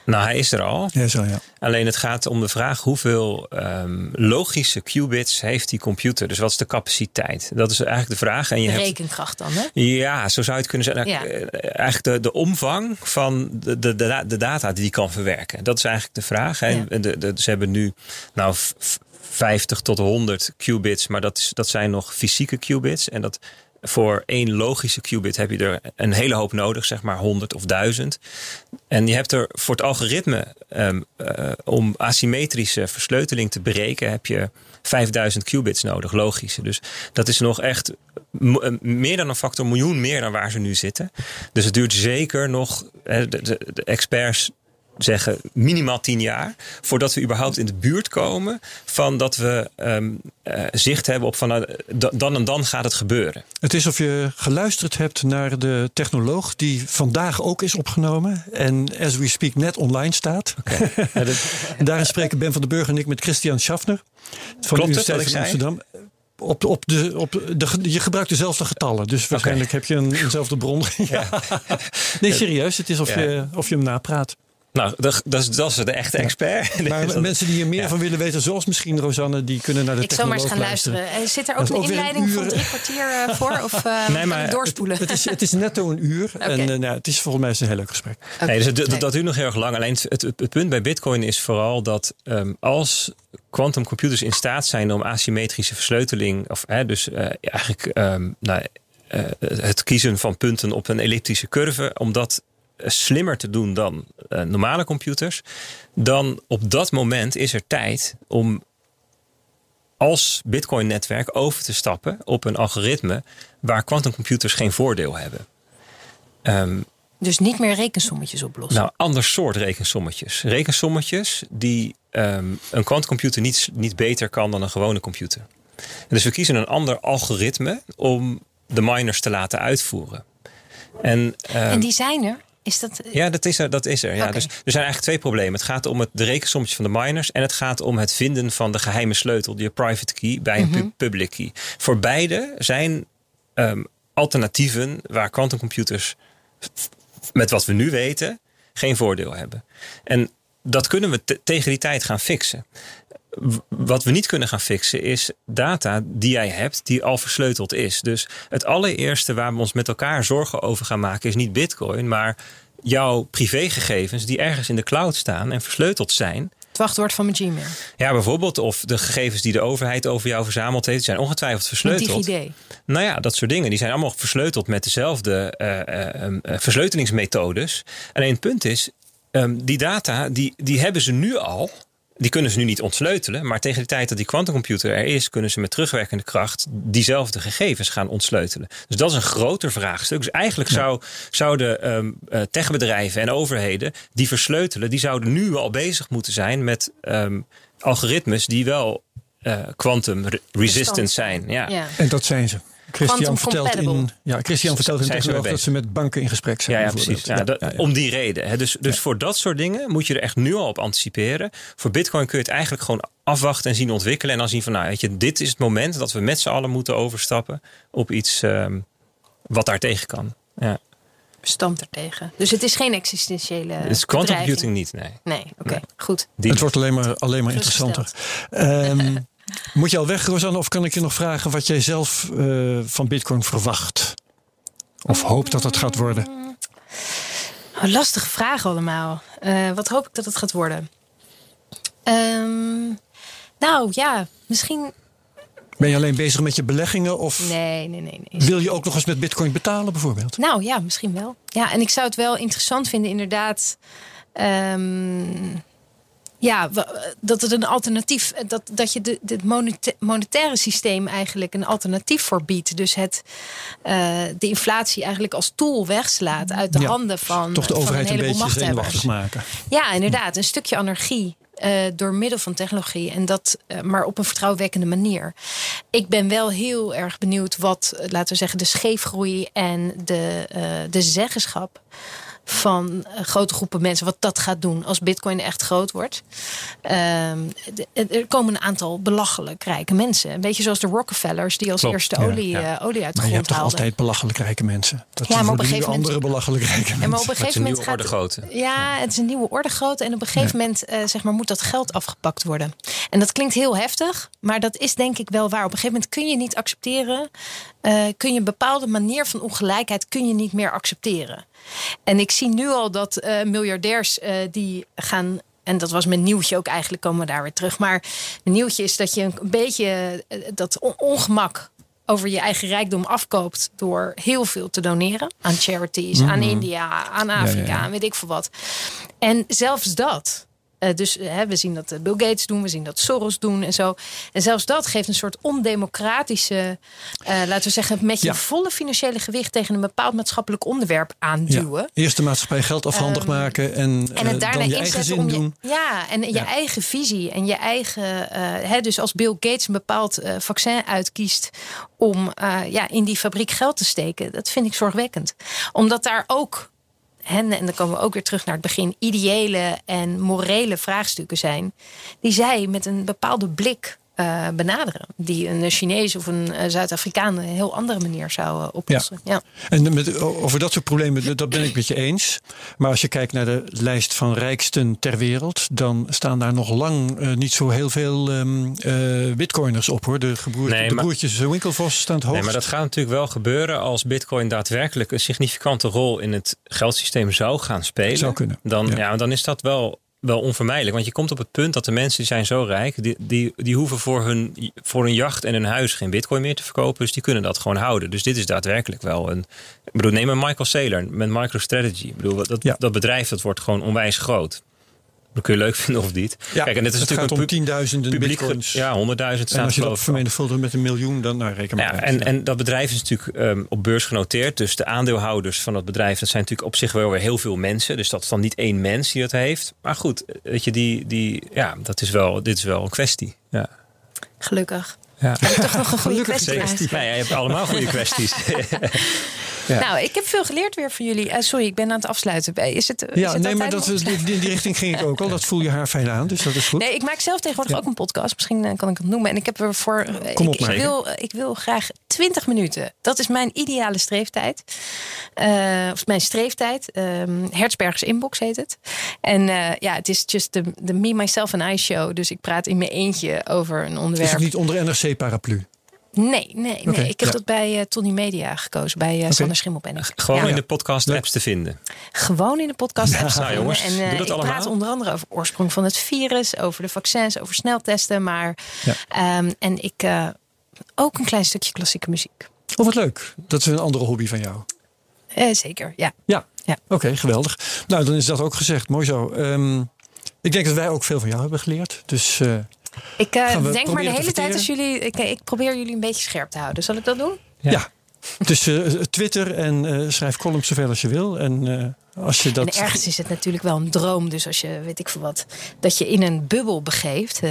Nou, hij is er al. Ja, zo ja. Alleen het gaat om de vraag hoeveel ehm, logische qubits heeft die computer. Dus wat is de capaciteit? Dat is eigenlijk de vraag. En je De hebt, rekenkracht dan, hè? ja, zo zou je het kunnen zeggen. Ja. Eh, Eigenlijk de, de omvang van de, de, de, de data die die kan verwerken. Dat is eigenlijk de vraag. En de, de, ze hebben nu nou, v- v- 50 tot 100 qubits, maar dat, is, dat zijn nog fysieke qubits. En dat voor één logische qubit heb je er een hele hoop nodig, zeg maar 100 of 1000. En je hebt er voor het algoritme, ehm, eh, om asymmetrische versleuteling te berekenen, heb je 5000 qubits nodig, logische. Dus dat is nog echt eh, meer dan een factor miljoen meer dan waar ze nu zitten. Dus het duurt zeker nog, de, de experts zeggen minimaal 10 jaar voordat we überhaupt in de buurt komen van dat we ehm, eh, zicht hebben op van nou, da- dan en dan gaat het gebeuren. Het is of je geluisterd hebt naar de technoloog die vandaag ook is opgenomen. En as we speak net online staat. [LAUGHS] Ja, dat- En daarin spreken Ben van den Burg en ik met Christian Schaffner. Van Klopt de Universiteit van? Amsterdam. Op de, op de, op de, je gebruikt dezelfde getallen. Dus waarschijnlijk heb je een, eenzelfde bron. [LAUGHS] ja. Nee, serieus. Het is of, Ja. je, of je hem napraat. Nou, dat, dat, is, dat is de echte expert. [LAUGHS] Maar mensen die hier meer Ja. van willen weten, zoals misschien Rosanne, die kunnen naar de Ik zal maar eens gaan technoloog luisteren. Eh, Zit er ook een ook weer een inleiding van drie kwartier eh, voor? Of eh [LAUGHS] Nee, maar- doorspoelen? Het is, het is netto een uur. [LAUGHS] En nou, het is volgens mij is een heel leuk gesprek. Nee, dus het, dat, Nee. dat duurt nog heel erg lang. Alleen het, het, het punt bij Bitcoin is vooral dat ehm, als quantumcomputers in staat zijn om asymmetrische versleuteling, of hè, dus eigenlijk ehm, nou, eh, het kiezen van punten op een elliptische curve, om dat eh, slimmer te doen dan eh, normale computers, dan op dat moment is er tijd om als Bitcoin-netwerk over te stappen op een algoritme waar quantumcomputers geen voordeel hebben. Ehm, Dus niet meer rekensommetjes oplossen. nou, ander soort rekensommetjes. Rekensommetjes die ehm, een quantumcomputer niet, niet beter kan dan een gewone computer. En dus we kiezen een ander algoritme om de miners te laten uitvoeren. En, ehm, en die zijn er? Is dat... ja, dat is er. Dat is er. Ja. Dus er zijn eigenlijk twee problemen. Het gaat om het, de rekensommetjes van de miners en het gaat om het vinden van de geheime sleutel, die private key, bij een pu- public key. Voor beide zijn ehm, alternatieven waar quantumcomputers met wat we nu weten geen voordeel hebben. En dat kunnen we te- tegen die tijd gaan fixen. Wat we niet kunnen gaan fixen is data die jij hebt, die al versleuteld is. Dus het allereerste waar we ons met elkaar zorgen over gaan maken is niet Bitcoin, maar jouw privégegevens die ergens in de cloud staan en versleuteld zijn. Het wachtwoord van mijn Gmail. Ja, bijvoorbeeld, of de gegevens die de overheid over jou verzameld heeft, zijn ongetwijfeld versleuteld. DigiD. Nou ja, dat soort dingen. Die zijn allemaal versleuteld met dezelfde eh, versleutelingsmethodes. Alleen het punt is, ehm, die data, die, die hebben ze nu al. Die kunnen ze nu niet ontsleutelen. Maar tegen de tijd dat die quantumcomputer er is, kunnen ze met terugwerkende kracht diezelfde gegevens gaan ontsleutelen. Dus dat is een groter vraagstuk. Dus eigenlijk zou, zouden ehm, eh, techbedrijven en overheden die versleutelen, die zouden nu al bezig moeten zijn met ehm, algoritmes die wel eh, quantum re- resistant zijn. Ja. Ja. En dat zijn ze. Christian vertelt in, ja, Christian vertelt in dat ze met banken in gesprek zijn. Ja, ja precies. Ja, dat- ja, ja. Om die reden. Hè. Dus, dus voor dat soort dingen moet je er echt nu al op anticiperen. Voor Bitcoin kun je het eigenlijk gewoon afwachten en zien ontwikkelen. En dan zien van, nou, weet je, dit is het moment dat we met z'n allen moeten overstappen op iets ehm, wat daar tegen kan. Ja. Bestand ertegen. Dus het is geen existentiële Het is quantum computing niet, nee. Nee, oké. Goed. Die, Het wordt alleen maar, alleen maar interessanter. Ehm, [LAUGHS] moet je al weg, Rosanne, of kan ik je nog vragen wat jij zelf eh, van Bitcoin verwacht? Of hoopt dat het gaat worden? Oh, lastige vraag allemaal. Eh, wat hoop ik dat het gaat worden? Ehm, nou ja, misschien. Ben je alleen bezig met je beleggingen of Nee, nee, nee. nee. wil je ook nog eens met Bitcoin betalen, bijvoorbeeld? Nou ja, misschien wel. Ja, en ik zou het wel interessant vinden, inderdaad. ehm, ja, dat het een alternatief, dat, dat je de, monetaire systeem eigenlijk een alternatief voor biedt. Dus het, eh, de inflatie eigenlijk als tool wegslaat uit de Ja, handen van, Toch de overheid een, een beetje zenuwachtig maken. Ja, inderdaad. Een stukje anarchie. eh, door middel van technologie. En dat eh, maar op een vertrouwenwekkende manier. Ik ben wel heel erg benieuwd wat, eh, laten we zeggen, de scheefgroei en de, eh, de zeggenschap van eh, grote groepen mensen, wat dat gaat doen als Bitcoin echt groot wordt. Ehm, de- er komen een aantal belachelijk rijke mensen. Een beetje zoals de Rockefellers, die als Klopt, eerste olie, ja. eh, olie uit de Maar je grond hebt toch haalden. altijd belachelijk rijke mensen? Dat Ja, maar op een gegeven moment- andere belachelijk rijke mensen. Ja, maar op een het is gegeven een moment nieuwe gaat orde grootte. Ja, het is een nieuwe orde grootte. En op een gegeven moment eh, zeg maar, moet dat geld afgepakt worden. En dat klinkt heel heftig, maar dat is denk ik wel waar. Op een gegeven moment kun je niet accepteren. Eh, kun je een bepaalde manier van ongelijkheid kun je niet meer accepteren. En ik zie nu al dat eh, miljardairs eh, die gaan. En dat was mijn nieuwtje ook eigenlijk, komen we daar weer terug. Maar mijn nieuwtje is dat je een beetje dat on- ongemak over je eigen rijkdom afkoopt door heel veel te doneren aan charities, aan India, aan Afrika, ja, ja. aan weet ik veel wat. En zelfs dat. Eh, dus eh, hè, we zien dat eh, Bill Gates doen, we zien dat Soros doen en zo. En zelfs dat geeft een soort ondemocratische, laten we zeggen, met je Ja. volle financiële gewicht tegen een bepaald maatschappelijk onderwerp Ja. aanduwen. Eerst de maatschappij geld afhandig maken en, Ehm, En het daarna dan je eigen zin om je, doen. ja, en je Ja. eigen visie en je eigen. hè, dus als Bill Gates een bepaald vaccin uitkiest om ja, in die fabriek geld te steken, dat vind ik zorgwekkend. Omdat daar ook. Hè, En dan komen we ook weer terug naar het begin. Ideële en morele vraagstukken zijn. Die zij met een bepaalde blik eh, benaderen. Die een Chinees of een uh, Zuid-Afrikaan een heel andere manier zou uh, oplossen. Ja. En met, over dat soort problemen, dat ben ik met je eens. Maar als je kijkt naar de lijst van rijksten ter wereld, dan staan daar nog lang niet zo heel veel um, bitcoiners op hoor. De, gebroer, nee, de broertjes Winkelvos staan het hoogst. Nee, maar dat gaat natuurlijk wel gebeuren als bitcoin daadwerkelijk een significante rol in het geldsysteem zou gaan spelen. Zou kunnen. Dan, ja. ja dan is dat wel wel onvermijdelijk. Want je komt op het punt dat de mensen die zijn zo rijk, die, die, die hoeven voor hun, voor hun jacht en hun huis geen bitcoin meer te verkopen. Dus die kunnen dat gewoon houden. Dus dit is daadwerkelijk wel een. Ik bedoel, neem een Michael Saylor met MicroStrategy. Ik bedoel, dat, dat bedrijf dat wordt gewoon onwijs groot. Dat kun je leuk vinden of niet. Ja, Kijk, en het is natuurlijk gaat om tienduizenden bitcoins. Ja, honderdduizend En als je dat vermenigvuldigt met een miljoen, dan nou, reken maar. Ja, en, en dat bedrijf is natuurlijk um, op beurs genoteerd. Dus de aandeelhouders van dat bedrijf, dat zijn natuurlijk op zich wel weer heel veel mensen. Dus dat is dan niet één mens die dat heeft. Maar goed, weet je, die, die, ja, dat is wel, dit is wel een kwestie. Ja. Gelukkig. Ja. Heb toch nog een goede kwestie? Ja, je hebt allemaal goede kwesties. [LAUGHS] Nou, ik heb veel geleerd weer van jullie. Uh, sorry, ik ben aan het afsluiten. Is het, ja, is het nee, maar dat, die, die, richting ging ik ook al. Dat voel je haar fijn aan, dus dat is goed. Nee, ik maak zelf tegenwoordig ook een podcast. Misschien uh, kan ik het noemen. En ik heb er voor. Kom op, ik, ik, wil, ik wil graag 20 minuten. Dat is mijn ideale streeftijd. of mijn streeftijd. Um, Hertzbergers Inbox heet het. En ja, het is just de, de Me, Myself and I show. Dus ik praat in mijn eentje over een onderwerp. Is het niet onder NRC-paraplu? Nee, nee, nee. ik heb dat bij uh, Tony Media gekozen. Bij uh, okay. Sander Schimmel ben ik. Gewoon in de podcast apps te vinden. Gewoon in de podcast apps te vinden. en uh, ik allemaal. praat onder andere over oorsprong van het virus, over de vaccins, over sneltesten. Maar um, en ik ook een klein stukje klassieke muziek. Oh, wat leuk. Dat is een andere hobby van jou. zeker, ja. Ja, ja. oké, geweldig. Nou, dan is dat ook gezegd. Mooi zo. Um, ik denk dat wij ook veel van jou hebben geleerd. Dus ik uh, denk maar de hele tijd als jullie. Ik, ik, probeer jullie een beetje scherp te houden. Zal ik dat doen? Ja. ja. Dus uh, Twitter en uh, schrijf columns zoveel als je wil. En, als je dat... en ergens is het natuurlijk wel een droom. Dus als je, weet ik veel wat, dat je in een bubbel begeeft.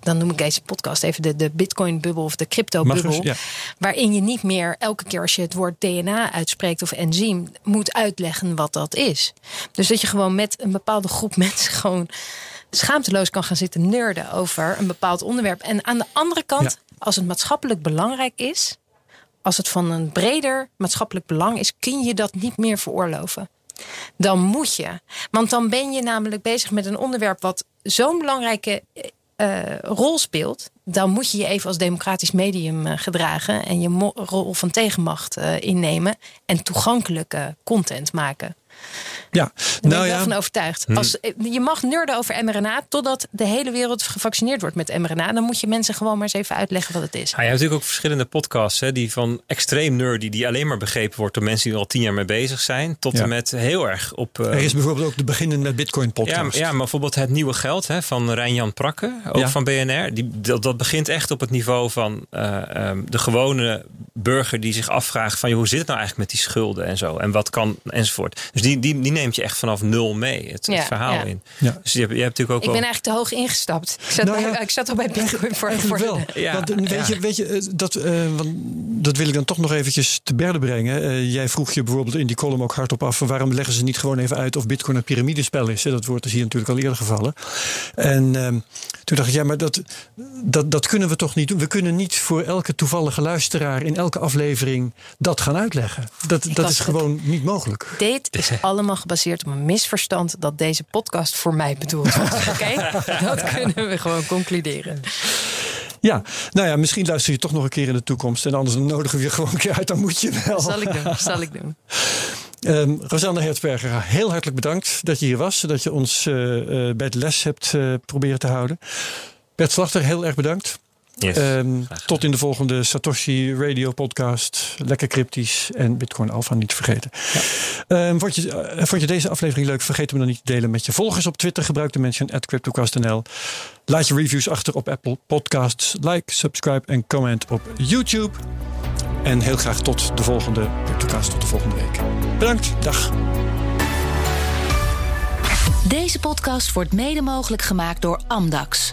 dan noem ik deze podcast even de, de Bitcoin-bubbel of de crypto-bubbel. Ja. Waarin je niet meer elke keer als je het woord DNA uitspreekt of enzym moet uitleggen wat dat is. Dus dat je gewoon met een bepaalde groep [LAUGHS] mensen gewoon schaamteloos kan gaan zitten nerden over een bepaald onderwerp. En aan de andere kant, als het maatschappelijk belangrijk is, als het van een breder maatschappelijk belang is, kun je dat niet meer veroorloven. Dan moet je. Want dan ben je namelijk bezig met een onderwerp wat zo'n belangrijke uh, rol speelt. Dan moet je je even als democratisch medium uh, gedragen en je rol van tegenmacht uh, innemen en toegankelijke content maken. Ja, Daar ben nou ik wel van overtuigd. Hm. Als, eh, je mag nerden over mRNA totdat de hele wereld gevaccineerd wordt met mRNA. Dan moet je mensen gewoon maar eens even uitleggen wat het is. Ja, je hebt natuurlijk ook verschillende podcasts hè, die van extreem nerdy, die alleen maar begrepen wordt door mensen die er al tien jaar mee bezig zijn, tot en met heel erg op. Uh, er is bijvoorbeeld ook de beginnen met Bitcoin podcast. Ja, ja, maar bijvoorbeeld het nieuwe geld hè, van Rijn-Jan Prakke, ook van BNR. Die, dat, dat begint echt op het niveau van uh, um, de gewone burger die zich afvraagt van hoe zit het nou eigenlijk met die schulden en zo en wat kan enzovoort. Dus die, die, die neemt je echt vanaf nul mee, het, het verhaal in. Ja. Dus je hebt, je hebt natuurlijk ook Ik ben eigenlijk te hoog ingestapt. Ik zat, nou bij, ik zat al bij Bitcoin voor. voor wel. Ja. Want, weet, je, weet je, eh, dat, uh, want, dat wil ik dan toch nog eventjes te berde brengen. Uh, jij vroeg je bijvoorbeeld in die column ook hardop af... waarom leggen ze niet gewoon even uit of Bitcoin een piramidespel is? Dat woord is hier natuurlijk al eerder gevallen. En uh, toen dacht ik, ja, maar dat, dat, dat kunnen we toch niet doen. We kunnen niet voor elke toevallige luisteraar in elke aflevering dat gaan uitleggen. Dat, dat is gewoon niet mogelijk. Dit is allemaal gebaseerd op een misverstand dat deze podcast voor mij bedoeld was. [LAUGHS] Oké, dat kunnen we gewoon concluderen. Ja, nou ja, misschien luister je toch nog een keer in de toekomst. En anders nodigen we je gewoon een keer uit, dan moet je wel. Zal ik doen, [LAUGHS] zal ik doen. Um, Rosanne Hertzberger, heel hartelijk bedankt dat je hier was. Dat je ons uh, uh, bij de les hebt uh, proberen te houden. Bert Slachter, heel erg bedankt. Yes, um, tot in de volgende Satoshi Radio podcast. Lekker cryptisch en Bitcoin Alpha niet vergeten. Ja. Um, vond, je, uh, vond je deze aflevering leuk? Vergeet me dan niet te delen met je volgers op Twitter. Gebruik de mention at CryptoCast.nl. Laat je reviews achter op Apple Podcasts. Like, subscribe en comment op YouTube. En heel graag tot de volgende CryptoCast, tot de volgende week. Bedankt, dag. Deze podcast wordt mede mogelijk gemaakt door Amdax.